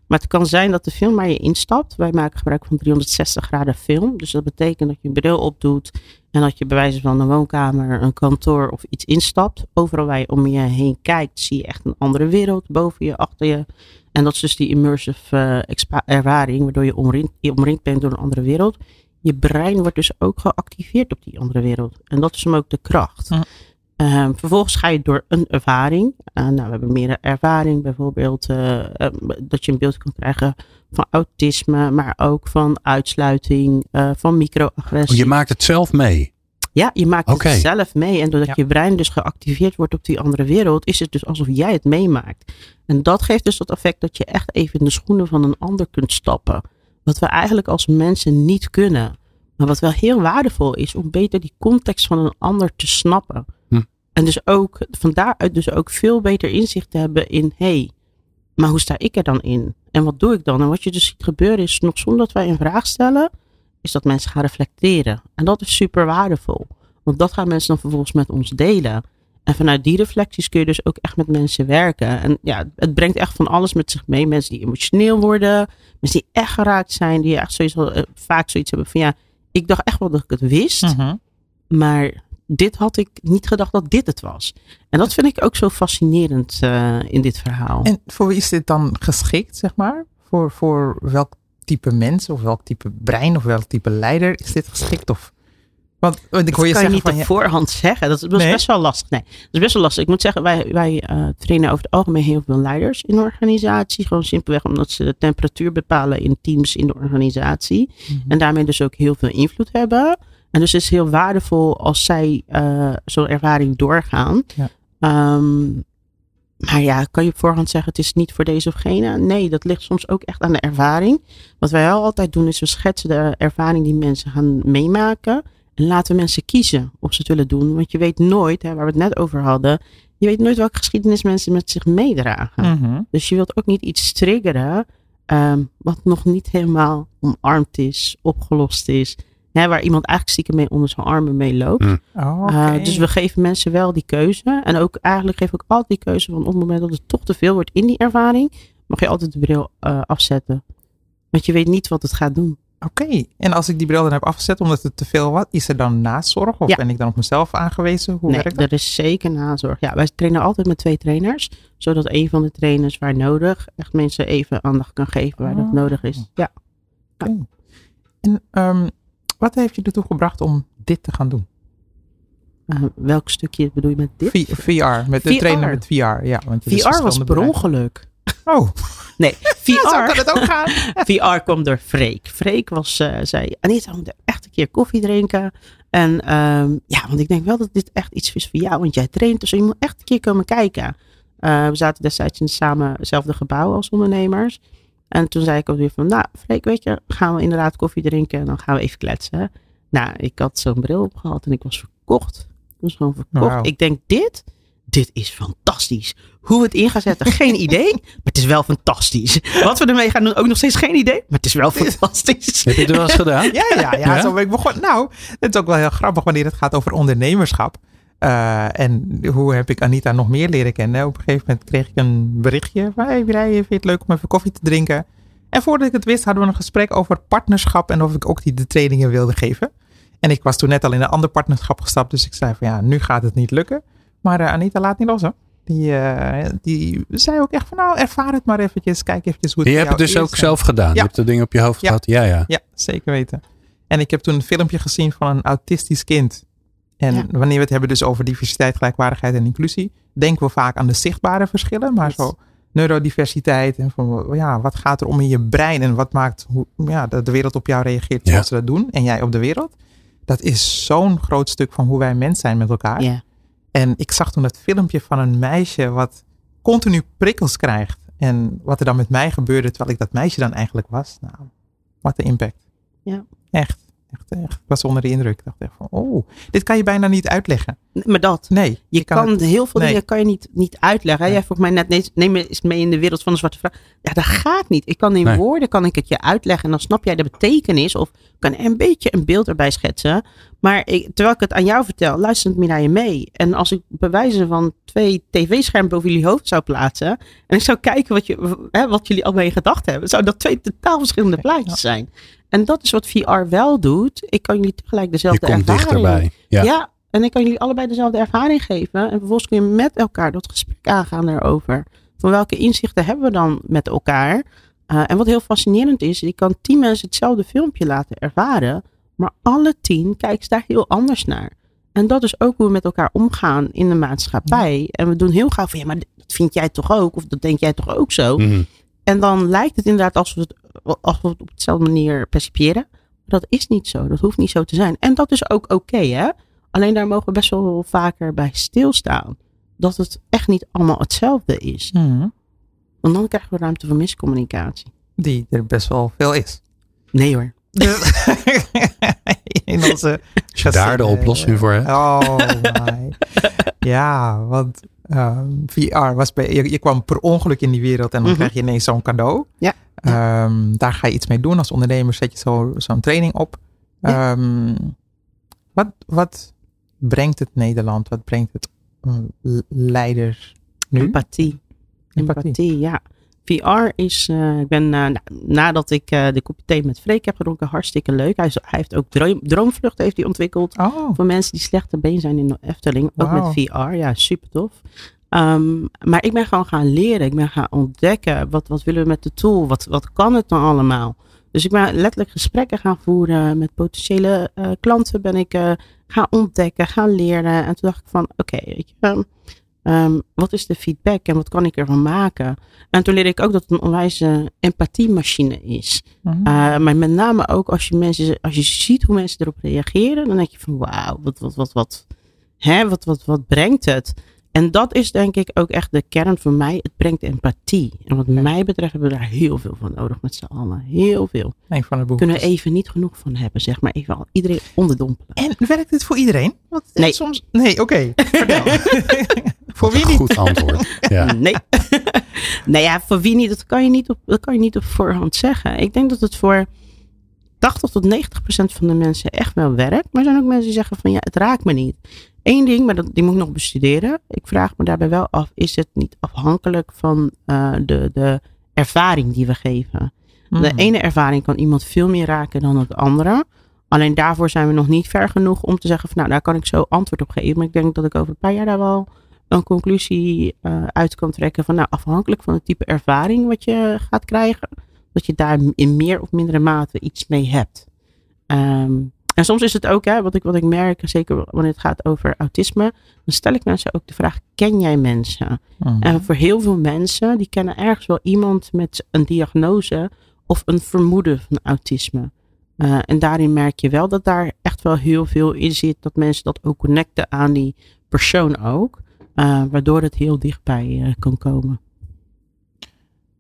Maar het kan zijn dat de film waar je instapt, wij maken gebruik van 360 graden film. Dus dat betekent dat je een bril opdoet en dat je bij wijze van een woonkamer, een kantoor of iets instapt. Overal waar je om je heen kijkt, zie je echt een andere wereld boven je, achter je. En dat is dus die immersive eh, ervaring, waardoor je omringd, je omringd bent door een andere wereld. Je brein wordt dus ook geactiveerd op die andere wereld. En dat is hem ook de kracht. Ja. Ehm, vervolgens ga je door een ervaring. Eh, nou, we hebben meer ervaring, bijvoorbeeld eh, eh, dat je een beeld kan krijgen van autisme, maar ook van uitsluiting, eh, van microagressie. Oh, je maakt het zelf mee. Ja, je maakt het zelf mee. En doordat Ja. je brein dus geactiveerd wordt op die andere wereld, is het dus alsof jij het meemaakt. En dat geeft dus dat effect dat je echt even in de schoenen van een ander kunt stappen. Wat we eigenlijk als mensen niet kunnen. Maar wat wel heel waardevol is om beter die context van een ander te snappen. En dus ook van daaruit dus ook veel beter inzicht te hebben in hé, hey, maar hoe sta ik er dan in? En wat doe ik dan? En wat je dus ziet gebeuren is nog zonder dat wij een vraag stellen, is dat mensen gaan reflecteren. En dat is super waardevol. Want dat gaan mensen dan vervolgens met ons delen. En vanuit die reflecties kun je dus ook echt met mensen werken. En ja, het brengt echt van alles met zich mee. Mensen die emotioneel worden. Mensen die echt geraakt zijn. Die echt sowieso, eh, vaak zoiets hebben van ja, ik dacht echt wel dat ik het wist. Mhm. Maar dit had ik niet gedacht dat dit het was. En dat vind ik ook zo fascinerend eh, in dit verhaal. En voor wie is dit dan geschikt, zeg maar? Voor, voor welk type mens of welk type brein of welk type leider is dit geschikt? Of, want, want ik hoor je dat kan je zeggen niet van... op voorhand zeggen. Dat is, dat is Nee? best wel lastig. Nee, dat is best wel lastig. Ik moet zeggen, wij, wij eh, trainen over het algemeen heel veel leiders in de organisatie. Gewoon simpelweg omdat ze de temperatuur bepalen in teams in de organisatie. Mhm. En daarmee dus ook heel veel invloed hebben. En dus het is heel waardevol als zij eh, zo'n ervaring doorgaan. Ja. Ehm, maar ja, kan je op voorhand zeggen het is niet voor deze of gene? Nee, dat ligt soms ook echt aan de ervaring. Wat wij wel altijd doen is we schetsen de ervaring die mensen gaan meemaken. En laten mensen kiezen of ze het willen doen. Want je weet nooit, hè, waar we het net over hadden. Je weet nooit welke geschiedenis mensen met zich meedragen. Mhm. Dus je wilt ook niet iets triggeren ehm, wat nog niet helemaal omarmd is, opgelost is. Hè, waar iemand eigenlijk stiekem mee onder zijn armen mee loopt. Mm. Oh, Uh, oké. dus we geven mensen wel die keuze. En ook eigenlijk geef ik altijd die keuze van op het moment dat het toch te veel wordt in die ervaring, mag je altijd de bril eh, afzetten. Want je weet niet wat het gaat doen. Oké, en als ik die bril dan heb afgezet omdat het te veel was, is er dan nazorg? Of Ja. ben ik dan op mezelf aangewezen? Hoe nee, werkt dat? er is zeker nazorg. Ja, wij trainen altijd met twee trainers. Zodat een van de trainers waar nodig echt mensen even aandacht kan geven waar dat Oh. nodig is. Ja. En ehm, wat heeft je ertoe gebracht om dit te gaan doen? Uh, welk stukje bedoel je met dit? V- VR, met de VR. trainer met VR. Ja, want je VR was per ongeluk. Oh, Nee, VR, ja, zo kan het ook gaan. VR kwam door Freek. Freek was, eh, zei, Anita, we moeten echt een keer koffie drinken. En ehm, ja, want ik denk wel dat dit echt iets is voor jou. Want jij traint, dus je moet echt een keer komen kijken. Eh, we zaten destijds in samen hetzelfde gebouw als ondernemers. En toen zei ik ook weer van, nou Freek, weet je, gaan we inderdaad koffie drinken en dan gaan we even kletsen. Nou, ik had zo'n bril opgehad en ik was verkocht. Ik was gewoon verkocht. Ik denk, dit, dit is fantastisch. Hoe we het in gaan zetten, geen idee. Maar het is wel fantastisch. Wat we ermee gaan doen, ook nog steeds geen idee. Maar het is wel fantastisch. Heb je het wel eens gedaan? Ja, ja, ja. Ja? Zo ben ik begon. Nou, het is ook wel heel grappig wanneer het gaat over ondernemerschap. Eh, en hoe heb ik Anita nog meer leren kennen? Op een gegeven moment kreeg ik een berichtje van... Hey, Mireille, vind je het leuk om even koffie te drinken? En voordat ik het wist hadden we een gesprek over partnerschap... en of ik ook die de trainingen wilde geven. En ik was toen net al in een ander partnerschap gestapt. Dus ik zei van ja, nu gaat het niet lukken. Maar eh, Anita laat niet los hoor. Die, eh, die zei ook echt van nou, ervaar het maar eventjes. Kijk eventjes hoe het Je voor hebt het dus ook zelf gedaan. Je hebt de dingen op je hoofd Ja. gehad. Ja, ja. Ja, zeker weten. En ik heb toen een filmpje gezien van een autistisch kind. En Ja. wanneer we het hebben dus over diversiteit, gelijkwaardigheid en inclusie, denken we vaak aan de zichtbare verschillen, maar zo neurodiversiteit en van ja, wat gaat er om in je brein en wat maakt hoe ja, dat de wereld op jou reageert Ja. zoals ze dat doen en jij op de wereld. Dat is zo'n groot stuk van hoe wij mens zijn met elkaar. Ja. En ik zag toen het filmpje van een meisje wat continu prikkels krijgt. En wat er dan met mij gebeurde terwijl ik dat meisje dan eigenlijk was. Nou, wat een impact. Ja. Echt, echt, echt. Ik was onder de indruk. Ik dacht echt van, oh, dit kan je bijna niet uitleggen. Maar dat. Nee. Je kan, het- heel veel nee. dingen kan je niet, niet uitleggen. hè. Nee. Jij vroeg mij net, nee, neem me eens mee in de wereld van de zwarte vrouw. Ja, dat gaat niet. Ik kan in Nee. woorden kan ik het je uitleggen en dan snap jij de betekenis of kan een beetje een beeld erbij schetsen. Maar ik, terwijl ik het aan jou vertel, luistert Mireille mee. En als ik bij wijze van twee tv-schermen boven jullie hoofd zou plaatsen en ik zou kijken wat, je, hè, wat jullie allemaal in gedachten hebben, zou dat twee totaal verschillende plaatjes zijn. En dat is wat VR wel doet. Ik kan jullie tegelijk Je dezelfde komt ervaring dichterbij. Ja. ja. en ik kan jullie allebei dezelfde ervaring geven. En vervolgens kun je met elkaar dat gesprek aangaan daarover. Van welke inzichten hebben we dan met elkaar? Uh, en wat heel fascinerend is, je kan tien mensen hetzelfde filmpje laten ervaren. Maar alle tien kijken ze daar heel anders naar. En dat is ook hoe we met elkaar omgaan in de maatschappij. En we doen heel gauw van, ja, maar dat vind jij toch ook? Of dat denk jij toch ook zo? Mhm. En dan lijkt het inderdaad alsof we het, alsof we het op dezelfde manier percipiëren. Maar dat is niet zo. Dat hoeft niet zo te zijn. En dat is ook oké, hè? Alleen daar mogen we best wel vaker bij stilstaan. Dat het echt niet allemaal hetzelfde is. Mhm. Want dan krijgen we ruimte voor miscommunicatie. Die er best wel veel is. Nee hoor. in onze Als daar de oplossing voor hebt. Oh my. ja, want ehm, VR was bij, je, je kwam per ongeluk in die wereld en dan Mhm. krijg je ineens zo'n cadeau. Ja. Ehm, daar ga je iets mee doen als ondernemer. Zet je zo, zo'n training op. Ja. Ehm, wat, wat brengt het Nederland? Wat brengt het eh, leiders nu? Empathie. Empathie. Empathie, ja. VR is, eh, ik ben eh, na- nadat ik de kopje thee met Freek heb gedronken, hartstikke leuk. Hij, is- hij heeft ook droom, Droomvlucht heeft hij ontwikkeld. Oh, Voor mensen die slecht te been zijn in de Efteling. Ook met VR. Ja, super tof. Ehm, maar ik ben gewoon gaan leren. Ik ben gaan ontdekken. Wat, wat willen we met de tool? Wat, wat kan het dan allemaal? Dus ik ben letterlijk gesprekken gaan voeren. Met potentiële eh, klanten ben ik eh, gaan ontdekken, gaan leren. En toen dacht ik van, oké, weet je, ehm, ehm, wat is de feedback en wat kan ik ervan maken? En toen leerde ik ook dat het een onwijze empathiemachine is. mhm. Uh, maar met name ook als je, mensen, als je ziet hoe mensen erop reageren, dan denk je van wauw, wat, wat, wat, wat, hè, wat, wat, wat brengt het? En dat is denk ik ook echt de kern voor mij. Het brengt empathie. En wat mij betreft hebben we daar heel veel van nodig met z'n allen. Heel veel. een van de boeken. Kunnen we even niet genoeg van hebben, zeg maar. Even al iedereen onderdompelen. En werkt dit voor iedereen? Want eh, Nee. Soms, nee, oké. Vertel. voor wie Een niet? goed antwoord. Ja. Nee. nou ja, voor wie niet, dat kan, je niet op, dat kan je niet op voorhand zeggen. Ik denk dat het voor 80 tot 90 procent van de mensen echt wel werkt. Maar er zijn ook mensen die zeggen van ja, het raakt me niet. Eén ding, maar dat, die moet ik nog bestuderen. Ik vraag me daarbij wel af, is het niet afhankelijk van eh, de, de ervaring die we geven? De Mhm. ene ervaring kan iemand veel meer raken dan de andere. Alleen daarvoor zijn we nog niet ver genoeg om te zeggen van nou, daar kan ik zo antwoord op geven. Maar ik denk dat ik over een paar jaar daar wel een conclusie eh, uit kan trekken van nou, afhankelijk van het type ervaring wat je gaat krijgen, dat je daar in meer of mindere mate iets mee hebt. Ehm, en soms is het ook, hè, wat, ik, wat ik merk, zeker wanneer het gaat over autisme, dan stel ik mensen ook de vraag, ken jij mensen? Mhm. En voor heel veel mensen, die kennen ergens wel iemand met een diagnose of een vermoeden van autisme. Eh, en daarin merk je wel dat daar echt wel heel veel in zit, dat mensen dat ook connecten aan die persoon ook, eh, waardoor het heel dichtbij eh, kan komen.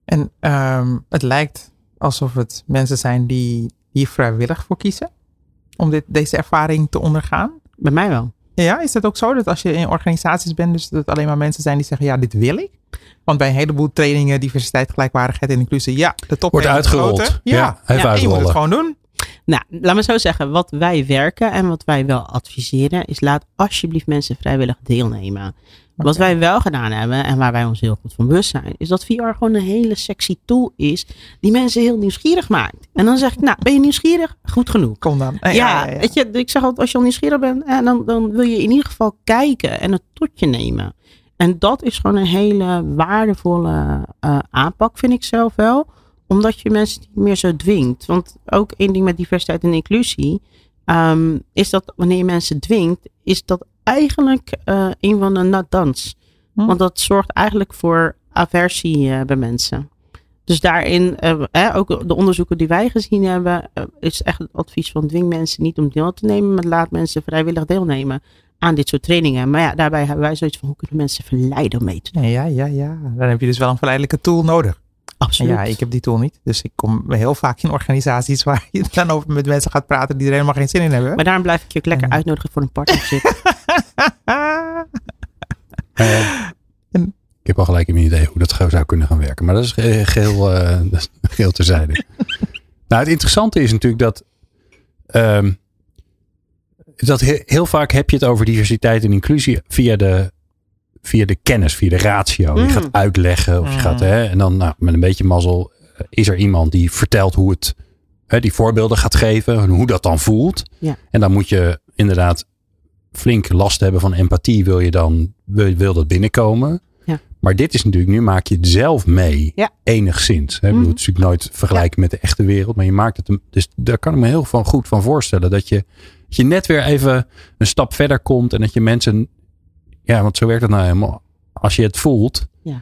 En ehm, het lijkt alsof het mensen zijn die hier vrijwillig voor kiezen. Om dit, deze ervaring te ondergaan. Bij mij wel. Ja, is het ook zo dat als je in organisaties bent, dus dat alleen maar mensen zijn die zeggen, ja, dit wil ik? Want bij een heleboel trainingen, diversiteit, gelijkwaardigheid en inclusie, ja, de top Wordt uitgerold. Ja, Ja, even ja, en je moet het uitrollen. gewoon doen. Nou, laat me zo zeggen. Wat wij werken en wat wij wel adviseren is laat alsjeblieft mensen vrijwillig deelnemen. Wat wij wel gedaan hebben en waar wij ons heel goed van bewust zijn, is dat VR gewoon een hele sexy tool is die mensen heel nieuwsgierig maakt. En dan zeg ik, nou, ben je nieuwsgierig? Goed genoeg. Kom dan. Ja, weet je, ik zeg altijd, als je al nieuwsgierig bent, dan, dan wil je in ieder geval kijken en het tot je nemen. En dat is gewoon een hele waardevolle eh, aanpak, vind ik zelf wel. Omdat je mensen niet meer zo dwingt. Want ook één ding met diversiteit en inclusie, ehm, is dat wanneer je mensen dwingt, is dat eigenlijk eh, een van de natdans. Hm. Want dat zorgt eigenlijk voor aversie eh, bij mensen. Dus daarin, eh, ook de onderzoeken die wij gezien hebben, eh, is echt het advies van dwing mensen niet om deel te nemen, maar laat mensen vrijwillig deelnemen aan dit soort trainingen. Maar ja, daarbij hebben wij zoiets van hoe kunnen mensen verleiden om mee te doen? Ja, ja, ja. Dan heb je dus wel een verleidelijke tool nodig. Absoluut. Ja, ik heb die tool niet. Dus ik kom heel vaak in organisaties waar je dan over met mensen gaat praten die er helemaal geen zin in hebben. Maar daarom blijf ik je ook lekker uitnodigen voor een partnership. Eh, ik heb al gelijk een idee hoe dat zou kunnen gaan werken. Maar dat is ge- geheel, eh, dat is geheel terzijde. nou, het interessante is natuurlijk dat... ehm, dat he- heel vaak heb je het over diversiteit en inclusie via de, via de kennis, via de ratio. Je Mm. gaat uitleggen of je Mm. gaat... Hè, en dan nou, met een beetje mazzel eh, is er iemand die vertelt hoe het... Hè, die voorbeelden gaat geven en hoe dat dan voelt. Ja. En dan moet je inderdaad flink last hebben van empathie. Wil je dan wil, wil dat binnenkomen? Maar dit is natuurlijk, nu maak je het zelf mee. Ja. Enigszins. Hè? Bedoel, Mhm. Het is natuurlijk nooit vergelijken met de echte wereld. Maar je maakt het. een- Dus daar kan ik me heel van, goed van voorstellen. Dat je, dat je net weer even een stap verder komt. En dat je mensen. Ja, want zo werkt het nou helemaal. Als je het voelt. Ja.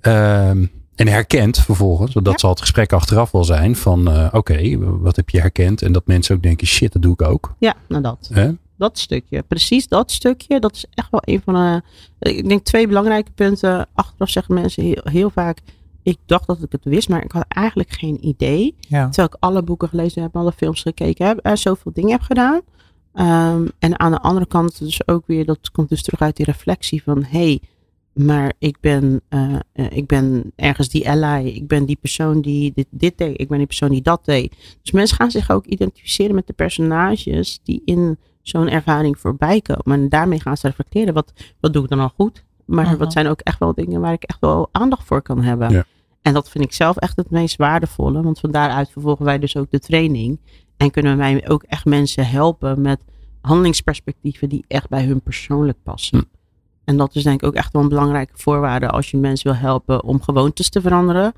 ehm, en herkent vervolgens. want Dat Ja. zal het gesprek achteraf wel zijn. Van eh, oké, wat heb je herkend? En dat mensen ook denken, shit, dat doe ik ook. ja, nou dat. Hè? Dat stukje. Precies dat stukje. Dat is echt wel een van de. Ik denk twee belangrijke punten. Achteraf zeggen mensen heel, heel vaak. Ik dacht dat ik het wist, maar ik had eigenlijk geen idee. Ja. Terwijl ik alle boeken gelezen heb, alle films gekeken heb, er zoveel dingen heb gedaan. Ehm, en aan de andere kant dus ook weer, dat komt dus terug uit die reflectie van, hé, hey, maar ik ben, eh, eh, ik ben ergens die ally, ik ben die persoon die dit, dit deed, ik ben die persoon die dat deed. Dus mensen gaan zich ook identificeren met de personages die in zo'n ervaring voorbij komen. En daarmee gaan ze reflecteren, wat, wat doe ik dan al goed? Maar Mhm. wat zijn ook echt wel dingen waar ik echt wel aandacht voor kan hebben. Ja. En dat vind ik zelf echt het meest waardevolle. Want van daaruit vervolgen wij dus ook de training. En kunnen wij ook echt mensen helpen met handelingsperspectieven die echt bij hun persoonlijk passen. Hm. En dat is denk ik ook echt wel een belangrijke voorwaarde als je mensen wil helpen om gewoontes te veranderen.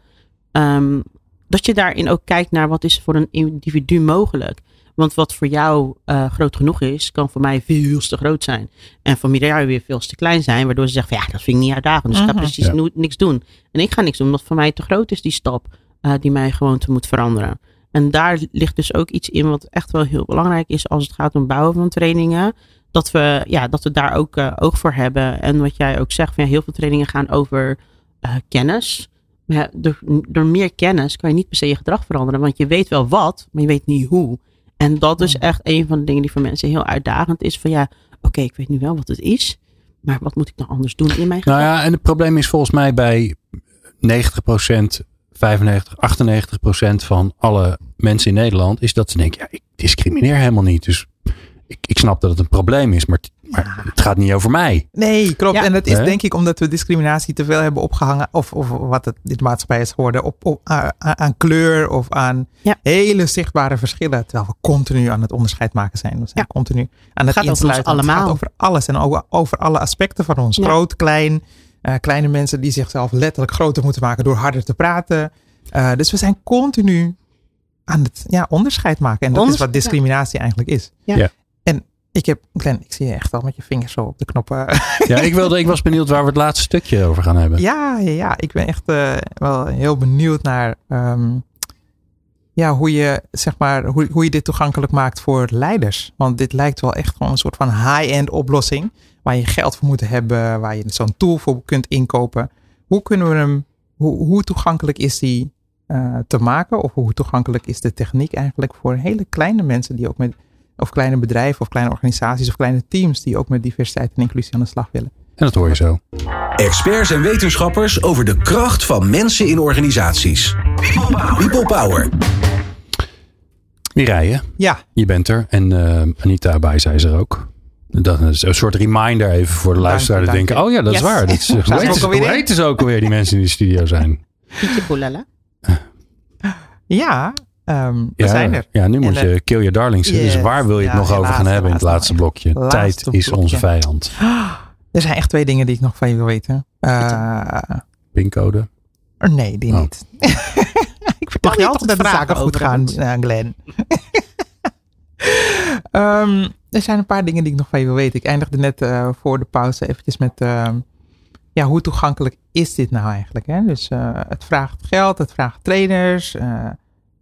Ehm, dat je daarin ook kijkt naar wat is voor een individu mogelijk. Want wat voor jou eh, groot genoeg is, kan voor mij veel te groot zijn. En voor Mireille weer veel te klein zijn. Waardoor ze zegt van ja, dat vind ik niet uitdagend. Dus ik ga Mhm. precies Ja. niks doen. En ik ga niks doen, omdat voor mij te groot is die stap eh, die mijn gewoonte moet veranderen. En daar ligt dus ook iets in wat echt wel heel belangrijk is als het gaat om bouwen van trainingen. Dat we, ja, dat we daar ook eh, oog voor hebben. En wat jij ook zegt, van, ja, heel veel trainingen gaan over eh, kennis. Maar ja, door, door meer kennis kan je niet per se je gedrag veranderen. Want je weet wel wat, maar je weet niet hoe. En dat is echt een van de dingen die voor mensen heel uitdagend is. Van ja, oké, ik weet nu wel wat het is. Maar wat moet ik nou anders doen in mijn gedrag? Nou ja, en het probleem is volgens mij bij 90%, 95, 98% van alle mensen in Nederland, is dat ze denken, ja, ik discrimineer helemaal niet. Dus ik, ik snap dat het een probleem is, maar, het- maar het gaat niet over mij. Nee, klopt. Ja. En dat is denk ik omdat we discriminatie te veel hebben opgehangen. Of, of wat het dit maatschappij is geworden. Op, op, aan, aan kleur of aan Ja. hele zichtbare verschillen. Terwijl we continu aan het onderscheid maken zijn. We zijn Ja. continu aan het, gaat over ons insluiten. Het gaat allemaal. over alles en over, over alle aspecten van ons. Ja. Groot, klein. eh, kleine mensen die zichzelf letterlijk groter moeten maken door harder te praten. Eh, dus we zijn continu aan het ja, onderscheid maken. En dat is wat discriminatie eigenlijk is. Ja. En ik heb, Glenn, ik zie je echt al met je vingers zo op de knoppen. Ja, ik, wilde, ik was benieuwd waar we het laatste stukje over gaan hebben. Ja, ja, ja. ik ben echt eh, wel heel benieuwd naar ehm, ja, hoe, je, zeg maar, hoe, hoe je dit toegankelijk maakt voor leiders. Want dit lijkt wel echt gewoon een soort van high-end oplossing. Waar je geld voor moet hebben, waar je zo'n tool voor kunt inkopen. Hoe kunnen we hem, hoe, hoe toegankelijk is die eh, te maken? Of hoe toegankelijk is de techniek eigenlijk voor hele kleine mensen die ook met of kleine bedrijven of kleine organisaties of kleine teams die ook met diversiteit en inclusie aan de slag willen. En dat hoor je zo. Experts en wetenschappers over de kracht van mensen in organisaties. People Power. Mireille, Ja, je bent er. En eh, Anita Bijs is er ook. Dat is een soort reminder even voor de luisteraar. Die dank denken, oh ja, dat is waar. Dat is, hoe, heet ook ze, hoe ook alweer, die mensen die in de studio zijn? Pietje Poelella. ja, ehm, we Ja, zijn er. Ja, nu moet En, je kill your darlings. Dus waar wil je het Ja, nog over gaan hebben in het laatste blokje? Laatste Tijd is onze vijand. Er zijn echt twee dingen die ik nog van je wil weten. Eh, Pincode. nee, die Oh. niet. ik vertel Mag je altijd dat de zaken goed gaan, eh, Glenn. Ehm, er zijn een paar dingen die ik nog van je wil weten. Ik eindigde net eh, voor de pauze eventjes met... ehm, ja, hoe toegankelijk is dit nou eigenlijk? Hè? Dus eh, het vraagt geld, het vraagt trainers.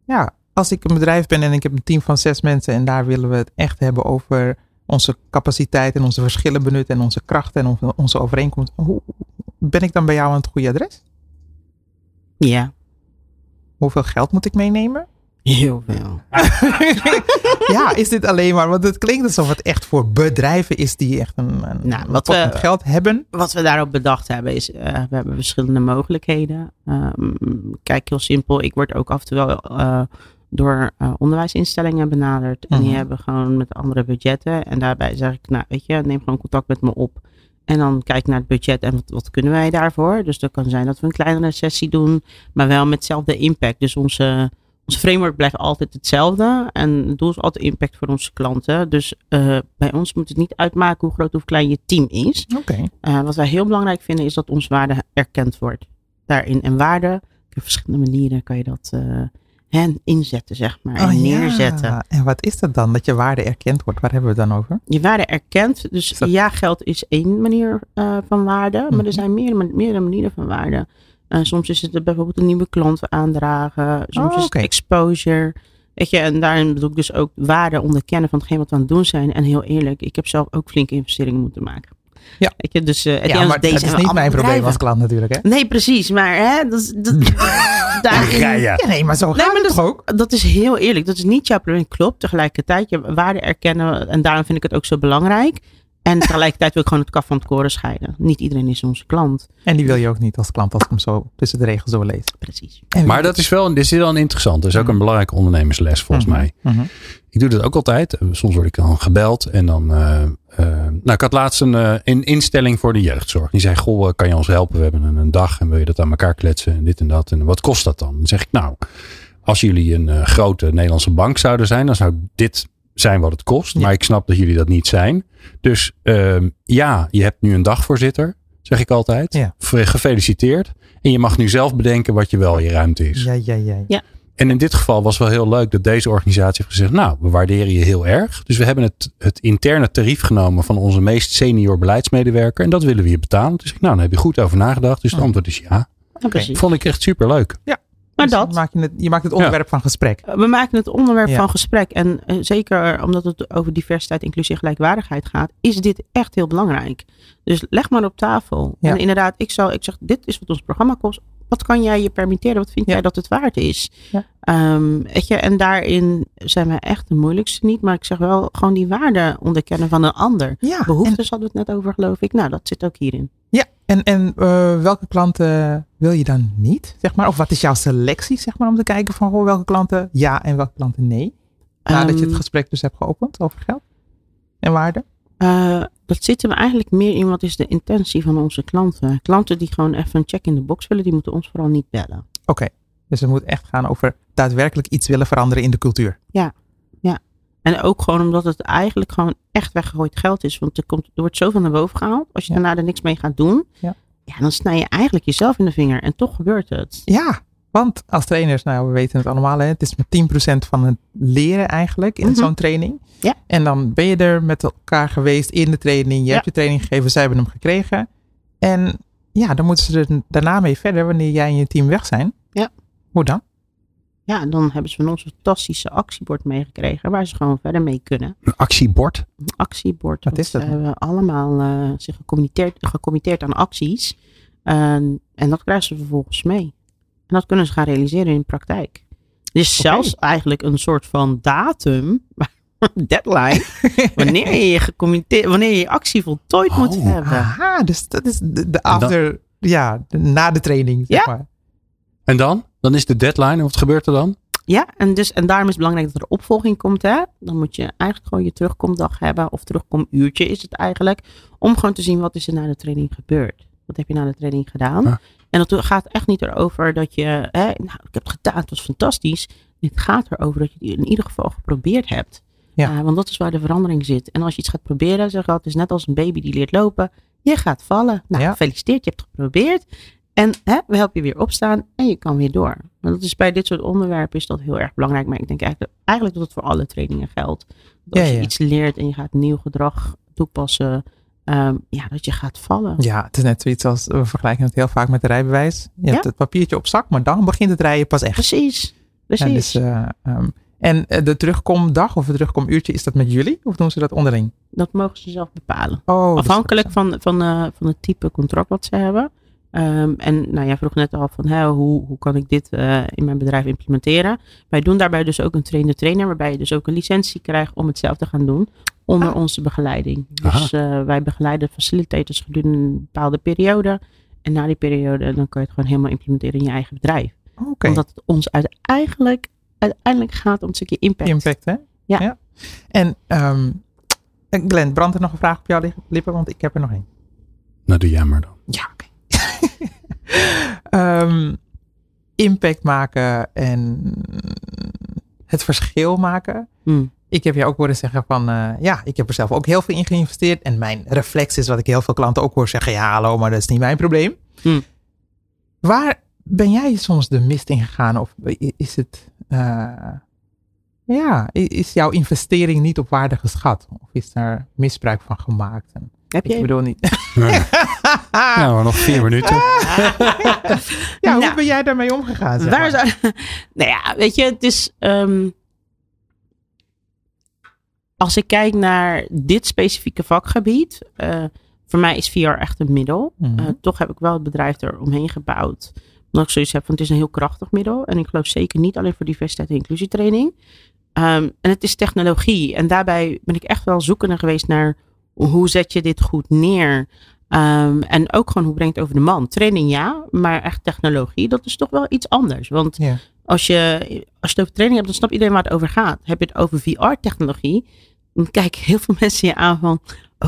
Ja, als ik een bedrijf ben en ik heb een team van zes mensen... en daar willen we het echt hebben over onze capaciteit... en onze verschillen benutten en onze krachten en onze, overeenkomsten. Hoe, ben ik dan bij jou aan het goede adres? Ja, Hoeveel geld moet ik meenemen? Heel veel. ja, is dit alleen maar, want het klinkt alsof het echt voor bedrijven is die echt een, een, Nou, wat we- geld hebben. Wat we daarop bedacht hebben is, eh, we hebben verschillende mogelijkheden. Ehm, kijk, heel simpel. Ik word ook af en toe wel eh, door eh, onderwijsinstellingen benaderd. En die Mhm. hebben gewoon met andere budgetten. En daarbij zeg ik, nou weet je, neem gewoon contact met me op. En dan kijk ik naar het budget en wat, wat kunnen wij daarvoor. Dus dat kan zijn dat we een kleinere sessie doen, maar wel met hetzelfde impact. Dus onze, onze framework blijft altijd hetzelfde. En het doel is altijd impact voor onze klanten. Dus eh, bij ons moet het niet uitmaken hoe groot of klein je team is. Oké. Uh, wat wij heel belangrijk vinden is dat ons waarde erkend wordt. Daarin en waarde, op verschillende manieren kan je dat uh, hen inzetten, zeg maar. En Oh, neerzetten. Ja. En wat is dat dan? Dat je waarde erkend wordt. Waar hebben we het dan over? Je waarde erkent. Dus dat- ja, geld is één manier van waarde. Maar Mhm. er zijn meerdere, meerdere manieren van waarde. Uh, soms is het bijvoorbeeld een nieuwe klant aandragen. Soms Oh, is het exposure. Weet je, en daarin bedoel ik dus ook waarde onderkennen van hetgeen wat we aan het doen zijn. En heel eerlijk, ik heb zelf ook flinke investeringen moeten maken. Ja. Weet je, dus uh, Ja, maar dat is niet mijn probleem als klant natuurlijk. Hè? Nee, precies. Maar hè, dat, dat, daarin, Ja, ja. Ja, nee, maar zo Nee, gaat maar het dat- toch ook? dat is heel eerlijk. Dat is niet jouw probleem. Klopt. Tegelijkertijd, je waarde erkennen. En daarom vind ik het ook zo belangrijk. En tegelijkertijd wil ik gewoon het kaf van het koren scheiden. Niet iedereen is onze klant. En die wil je ook niet als klant als ik hem zo tussen de regels zo lees. Precies. Maar dat is wel, dit is wel een interessant. Dat is ook een belangrijke ondernemersles volgens Mhm. mij. Mhm. Ik doe dat ook altijd. Soms word ik dan gebeld en dan. eh, eh, nou, ik had laatst een, eh, een instelling voor de jeugdzorg. Die zei: Goh, kan je ons helpen? We hebben een, een dag en wil je dat aan elkaar kletsen en dit en dat. En wat kost dat dan? Dan zeg ik: Nou, als jullie een eh, grote Nederlandse bank zouden zijn, dan zou dit zijn wat het kost. Ja. Maar ik snap dat jullie dat niet zijn. Dus ehm, ja, je hebt nu een dagvoorzitter, zeg ik altijd. Ja. Gefeliciteerd. En je mag nu zelf bedenken wat je wel je ruimte is. Ja, ja, ja. Ja. En in dit geval was wel heel leuk dat deze organisatie heeft gezegd: Nou, we waarderen je heel erg. Dus we hebben het, het interne tarief genomen van onze meest senior beleidsmedewerker. En dat willen we je betalen. Dus ik, nou, dan heb je goed over nagedacht. Dus het Oh. antwoord is ja. Ja, precies. Vond ik echt super leuk. Maar Dus dat. Je maakt, het, je maakt het onderwerp van gesprek. We maken het onderwerp Ja. van gesprek. En eh, zeker omdat het over diversiteit, inclusie en gelijkwaardigheid gaat, is dit echt heel belangrijk. Dus leg maar op tafel. Ja. En inderdaad, ik, zou, ik zeg, dit is wat ons programma kost. Wat kan jij je permitteren? Wat vind jij dat het waard is? Ehm, weet je, en daarin zijn we echt de moeilijkste niet. Maar ik zeg wel, gewoon die waarde onderkennen van een ander. Ja, en, Behoeftes hadden we het net over, geloof ik. Nou, dat zit ook hierin. ja, en, en eh, welke klanten wil je dan niet? Zeg maar? Of wat is jouw selectie zeg maar, om te kijken van welke klanten ja en welke klanten nee? Nadat je het Ehm, gesprek dus hebt geopend over geld en waarde. Eh, dat zit hem eigenlijk meer in wat is de intentie van onze klanten. Klanten die gewoon even een check in de box willen, die moeten ons vooral niet bellen. Oké, dus het moet echt gaan over daadwerkelijk iets willen veranderen in de cultuur. En ook gewoon omdat het eigenlijk gewoon echt weggegooid geld is. Want er, komt, er wordt zoveel naar boven gehaald. Als je Ja. daarna er niks mee gaat doen, Ja. ja, dan snij je eigenlijk jezelf in de vinger. En toch gebeurt het. Ja, want als trainers, nou we weten het allemaal, hè, het is maar 10% van het leren eigenlijk in Mhm. zo'n training. Ja. En dan ben je er met elkaar geweest in de training, je Ja. hebt je training gegeven, zij hebben hem gekregen. En ja, dan moeten ze er daarna mee verder wanneer jij en je team weg zijn. Ja. Hoe dan? Ja, en dan hebben ze van ons een fantastische actiebord meegekregen. Waar ze gewoon verder mee kunnen. Een actiebord. Een actiebord. Wat is dat Ze hebben allemaal eh, zich gecommitteerd, gecommitteerd aan acties. En dat krijgen ze vervolgens mee. En dat kunnen ze gaan realiseren in de praktijk. Is Oké. zelfs eigenlijk een soort van datum deadline. wanneer je je gecommitteerd, wanneer je je actie voltooid moet Oh. hebben. Aha, dus dat is de, de dan- after, ja, de- na de training, zeg Ja. maar. En dan? Dan is de deadline. En wat gebeurt er dan? Ja, en, dus, en daarom is het belangrijk dat er opvolging komt. Hè? Dan moet je eigenlijk gewoon je terugkomdag hebben. Of terugkomuurtje is het eigenlijk. Om gewoon te zien wat is er na de training gebeurd. Wat heb je na de training gedaan? Ja. En het gaat echt niet erover dat je... Hè, nou, ik heb het gedaan, het was fantastisch. Het gaat erover dat je het in ieder geval geprobeerd hebt. Ja. Eh, want dat is waar de verandering zit. En als je iets gaat proberen, zeg het is net als een baby die leert lopen. Je gaat vallen. Nou, Ja. gefeliciteerd, je hebt het geprobeerd. En hè, we helpen je weer opstaan en je kan weer door. Want dat is bij dit soort onderwerpen is dat heel erg belangrijk. Maar ik denk eigenlijk, eigenlijk dat het voor alle trainingen geldt. Dat als Ja, je ja. iets leert en je gaat nieuw gedrag toepassen, ehm, ja, dat je gaat vallen. Ja, het is net zoiets als, we vergelijken het heel vaak met de rijbewijs. Je hebt Ja. het papiertje op zak, maar dan begint het rijden pas echt. Precies, precies. En, dus, eh, ehm, en eh, de terugkomdag of het terugkomuurtje, is dat met jullie? Of doen ze dat onderling? Dat mogen ze zelf bepalen. Oh, dus- Afhankelijk van, van, eh, van het type contract wat ze hebben. Ehm, en nou, jij vroeg net al van hè, hoe, hoe kan ik dit eh, in mijn bedrijf implementeren. Wij doen daarbij dus ook een trainer trainer, waarbij je dus ook een licentie krijgt om het zelf te gaan doen onder Ah. onze begeleiding. Dus eh, wij begeleiden facilitators gedurende een bepaalde periode. En na die periode dan kan je het gewoon helemaal implementeren in je eigen bedrijf. Oké, Omdat het ons uiteindelijk, uiteindelijk gaat om een stukje impact. impact hè? Ja. En ehm, Glenn, brandt er nog een vraag op jouw li- lippen? Want ik heb er nog één. Nou, doe jij maar dan. Ja, oké. Ehm, impact maken en het verschil maken. Hmm. Ik heb je ook horen zeggen van, eh, ja, ik heb er zelf ook heel veel in geïnvesteerd. En mijn reflex is wat ik heel veel klanten ook hoor zeggen, ja hallo, maar dat is niet mijn probleem. Hmm. Waar ben jij soms de mist in gegaan? Of is het, eh, ja, is jouw investering niet op waarde geschat? Of is daar misbruik van gemaakt? En, Heb ik je bedoel niet. Maar nog vier minuten. Ja, hoe Nou, ben jij daarmee omgegaan? Zeg Waar maar? zou, nou ja, weet je, het is. ehm, als ik kijk naar dit specifieke vakgebied, eh, voor mij is VR echt een middel. Mhm. Eh, toch heb ik wel het bedrijf er omheen gebouwd. Omdat ik zoiets heb van het is een heel krachtig middel. En ik geloof zeker niet alleen voor diversiteit en inclusietraining. Ehm, en het is technologie. En daarbij ben ik echt wel zoekende geweest naar hoe zet je dit goed neer. Ehm, en ook gewoon hoe brengt het over de man. Training ja, maar echt technologie, dat is toch wel iets anders. Want Ja. als je, als je het over training hebt, dan snapt iedereen waar het over gaat. Heb je het over VR-technologie, dan kijken heel veel mensen je aan van...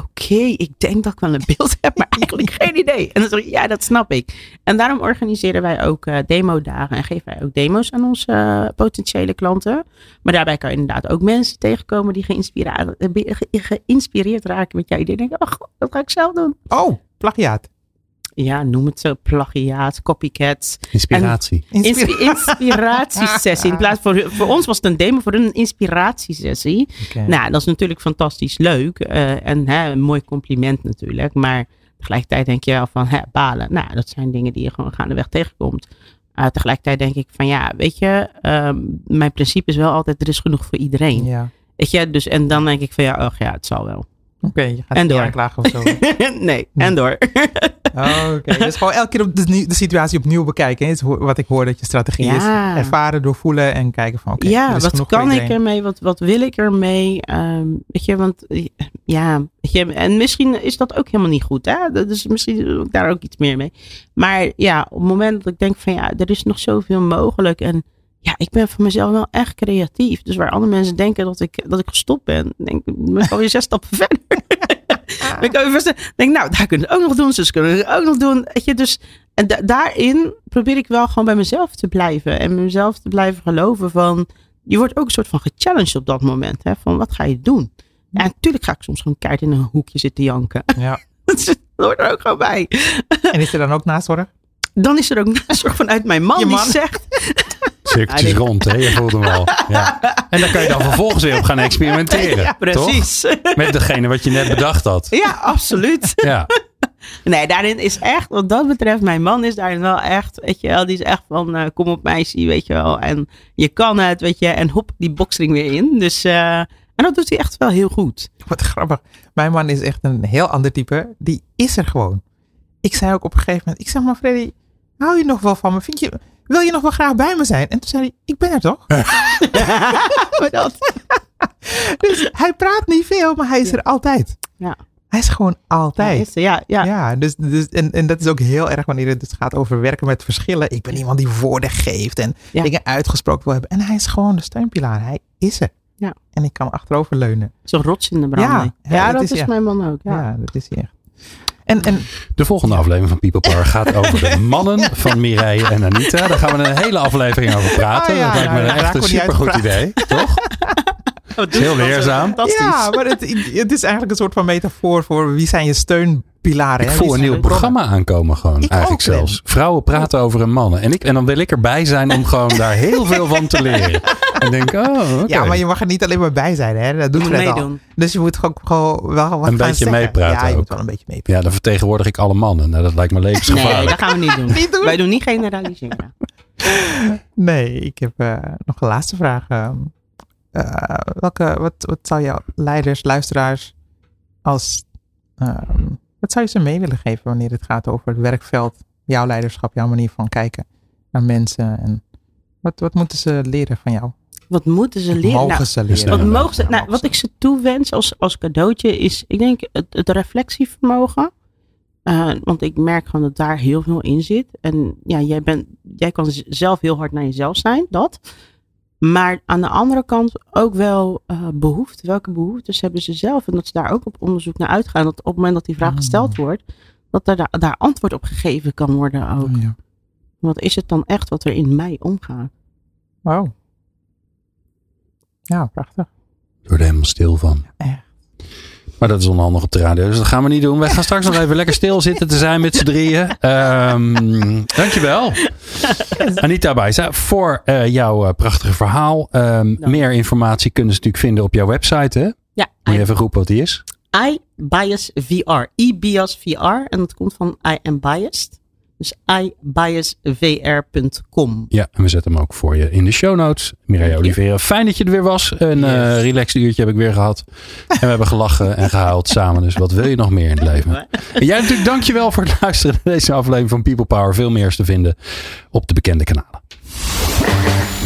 Oké, ik denk dat ik wel een beeld heb, maar eigenlijk geen idee. En dan zeg ik, ja, dat snap ik. En daarom organiseren wij ook eh demodagen en geven wij ook demo's aan onze eh, potentiële klanten. Maar daarbij kan je inderdaad ook mensen tegenkomen die geïnspireerd, eh, ge- geïnspireerd raken met jouw idee. Denken, oh, dat ga ik zelf doen. Oh, plagiaat. Ja, noem het zo, plagiaat, copycat. Inspiratie. Inspira- Inspi- inspiratiesessie. In plaats van, voor ons was het een demo voor een inspiratiesessie. Nou, dat is natuurlijk fantastisch leuk. eh, en hè, een mooi compliment natuurlijk. Maar tegelijkertijd denk je wel van, hè, balen. Nou, dat zijn dingen die je gewoon gaandeweg tegenkomt. Eh, tegelijkertijd denk ik van, ja, weet je, ehm, mijn principe is wel altijd, er is genoeg voor iedereen. Ja. Weet je, dus en dan denk ik van, ja, ach ja, het zal wel. Oké, je gaat En niet door. aanklagen of zo. nee, en door. Oh, Oké, dus gewoon elke keer op de, de situatie opnieuw bekijken. is wat ik hoor dat je strategie Ja. is. Ervaren, doorvoelen en kijken van oké, ja, wat kan ik ermee? Wat, wat wil ik ermee? Ehm, weet je, want ja, weet je, en misschien is dat ook helemaal niet goed. Hè? Dat- Dus misschien doe ik daar ook iets meer mee. Maar ja, op het moment dat ik denk van ja, er is nog zoveel mogelijk. En ja, ik ben voor mezelf wel echt creatief. Dus waar andere mensen denken dat ik, dat ik gestopt ben, denk ik, ben alweer zes stappen verder. ben ik verder. Denk nou, daar kunnen we ook nog doen. Zus kunnen we het ook nog doen. Weet je, dus en da- daarin probeer ik wel gewoon bij mezelf te blijven. En mezelf te blijven geloven van... Je wordt ook een soort van gechallenged op dat moment. Hè, van wat ga je doen? Ja, natuurlijk ga ik soms gewoon keihard in een hoekje zitten janken. Ja. Dat hoort er ook gewoon bij. En is er dan ook nazorg? Dan is er ook nazorg vanuit mijn man. die zegt... Cirkeltjes rond, hè? Je voelt hem wel. Ja. En dan kan je dan vervolgens weer op gaan experimenteren. Ja, precies. Toch? Met degene wat je net bedacht had. Ja, absoluut. Ja. Nee, daarin is echt, wat dat betreft, mijn man is daarin wel echt, weet je wel, die is echt van, eh, kom op meisje, weet je wel. En je kan het, weet je, en hop, die boxring weer in. Dus, eh, en dat doet hij echt wel heel goed. Wat grappig. Mijn man is echt een heel ander type. Die is er gewoon. Ik zei ook op een gegeven moment, ik zeg maar Freddy, hou je nog wel van me? Vind je, wil je nog wel graag bij me zijn? En toen zei hij, ik ben er toch? Maar dat, Dus hij praat niet veel, maar hij is er altijd. Ja. Hij is gewoon altijd. Ja, is ja, ja. Ja, dus, dus, en, en dat is ook heel erg wanneer het dus gaat over werken met verschillen. Ik ben iemand die woorden geeft en Ja. dingen uitgesproken wil hebben. En hij is gewoon de steunpilaar. Hij is er. Ja. En ik kan achterover leunen. Zo'n rots in de branding. Ja, Ja, ja, dat is, is- ja. mijn man ook. Ja, Ja. dat is hij echt. En, en De volgende aflevering van People Power gaat over de mannen van Mireille en Anita. Daar gaan we een hele aflevering over praten. Oh ja, dat lijkt me daar echt een supergoed idee, toch? Heel leerzaam. Fantastisch. ja, maar het, het is eigenlijk een soort van metafoor voor wie zijn je steunpilaren. Ik hè? voel Wie een nieuw programma aankomen gewoon. Ik eigenlijk zelfs. Vrouwen praten over hun mannen. En, ik, en dan wil ik erbij zijn om gewoon daar heel veel van te leren. En denk, oh, oké. Ja, maar je mag er niet alleen maar bij zijn. Hè? Dat doet moet Fred al. meedoen. Dus je moet gewoon, gewoon wel wat Een gaan beetje zeggen. meepraten Ja, je ook. moet wel een beetje meepraten. Ja, dan vertegenwoordig ik alle mannen. Nou, dat lijkt me Nee, levensgevaarlijk. dat gaan we niet doen. Niet doen? Wij doen niet generaliseren. Nee, ik heb eh, nog een laatste vraag. Ehm, eh, welke, wat, wat zou jouw leiders, luisteraars als... ehm, wat zou je ze mee willen geven wanneer het gaat over het werkveld, jouw leiderschap, jouw manier van kijken naar mensen? En wat, wat moeten ze leren van jou? Wat moeten ze leren? Mogen Nou, ze leren? wat mogen ze, nou, wat ik ze toewens als, als cadeautje is, ik denk het, het reflectievermogen. Eh, want ik merk gewoon dat daar heel veel in zit. En ja, jij, bent, jij kan zelf heel hard naar jezelf zijn, dat. Maar aan de andere kant ook wel eh behoeften. Welke behoeftes hebben ze zelf? En dat ze daar ook op onderzoek naar uitgaan. Dat op het moment dat die vraag Mm. gesteld wordt, dat er daar, daar antwoord op gegeven kan worden ook. Oh, ja. Wat is het dan echt wat er in mij omgaat? Wow. Ja, prachtig. Ik word er helemaal stil van. Echt. Maar dat is onhandig op de radio, dus dat gaan we niet doen. Wij gaan straks nog even lekker stil zitten te zijn met z'n drieën. Ehm dankjewel. Anita Bijza, voor eh, jouw eh, prachtige verhaal. Ehm, meer informatie kunnen ze natuurlijk vinden op jouw website. Hè? Ja, Moet je even roepen wat die is? iBias VR. iBias VR. En dat komt van I am biased. Dus iBiasVR.com. Ja, en we zetten hem ook voor je in de show notes. Mireille. Oliveira, fijn dat je er weer was. Een eh Yes. relaxed uurtje heb ik weer gehad. En we hebben gelachen en gehuild samen. Dus wat wil je nog meer in het leven? En jij natuurlijk dankjewel voor het luisteren naar deze aflevering van People Power. Veel meer is te vinden op de bekende kanalen.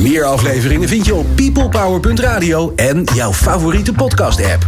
Meer afleveringen vind je op peoplepower.radio en jouw favoriete podcast app.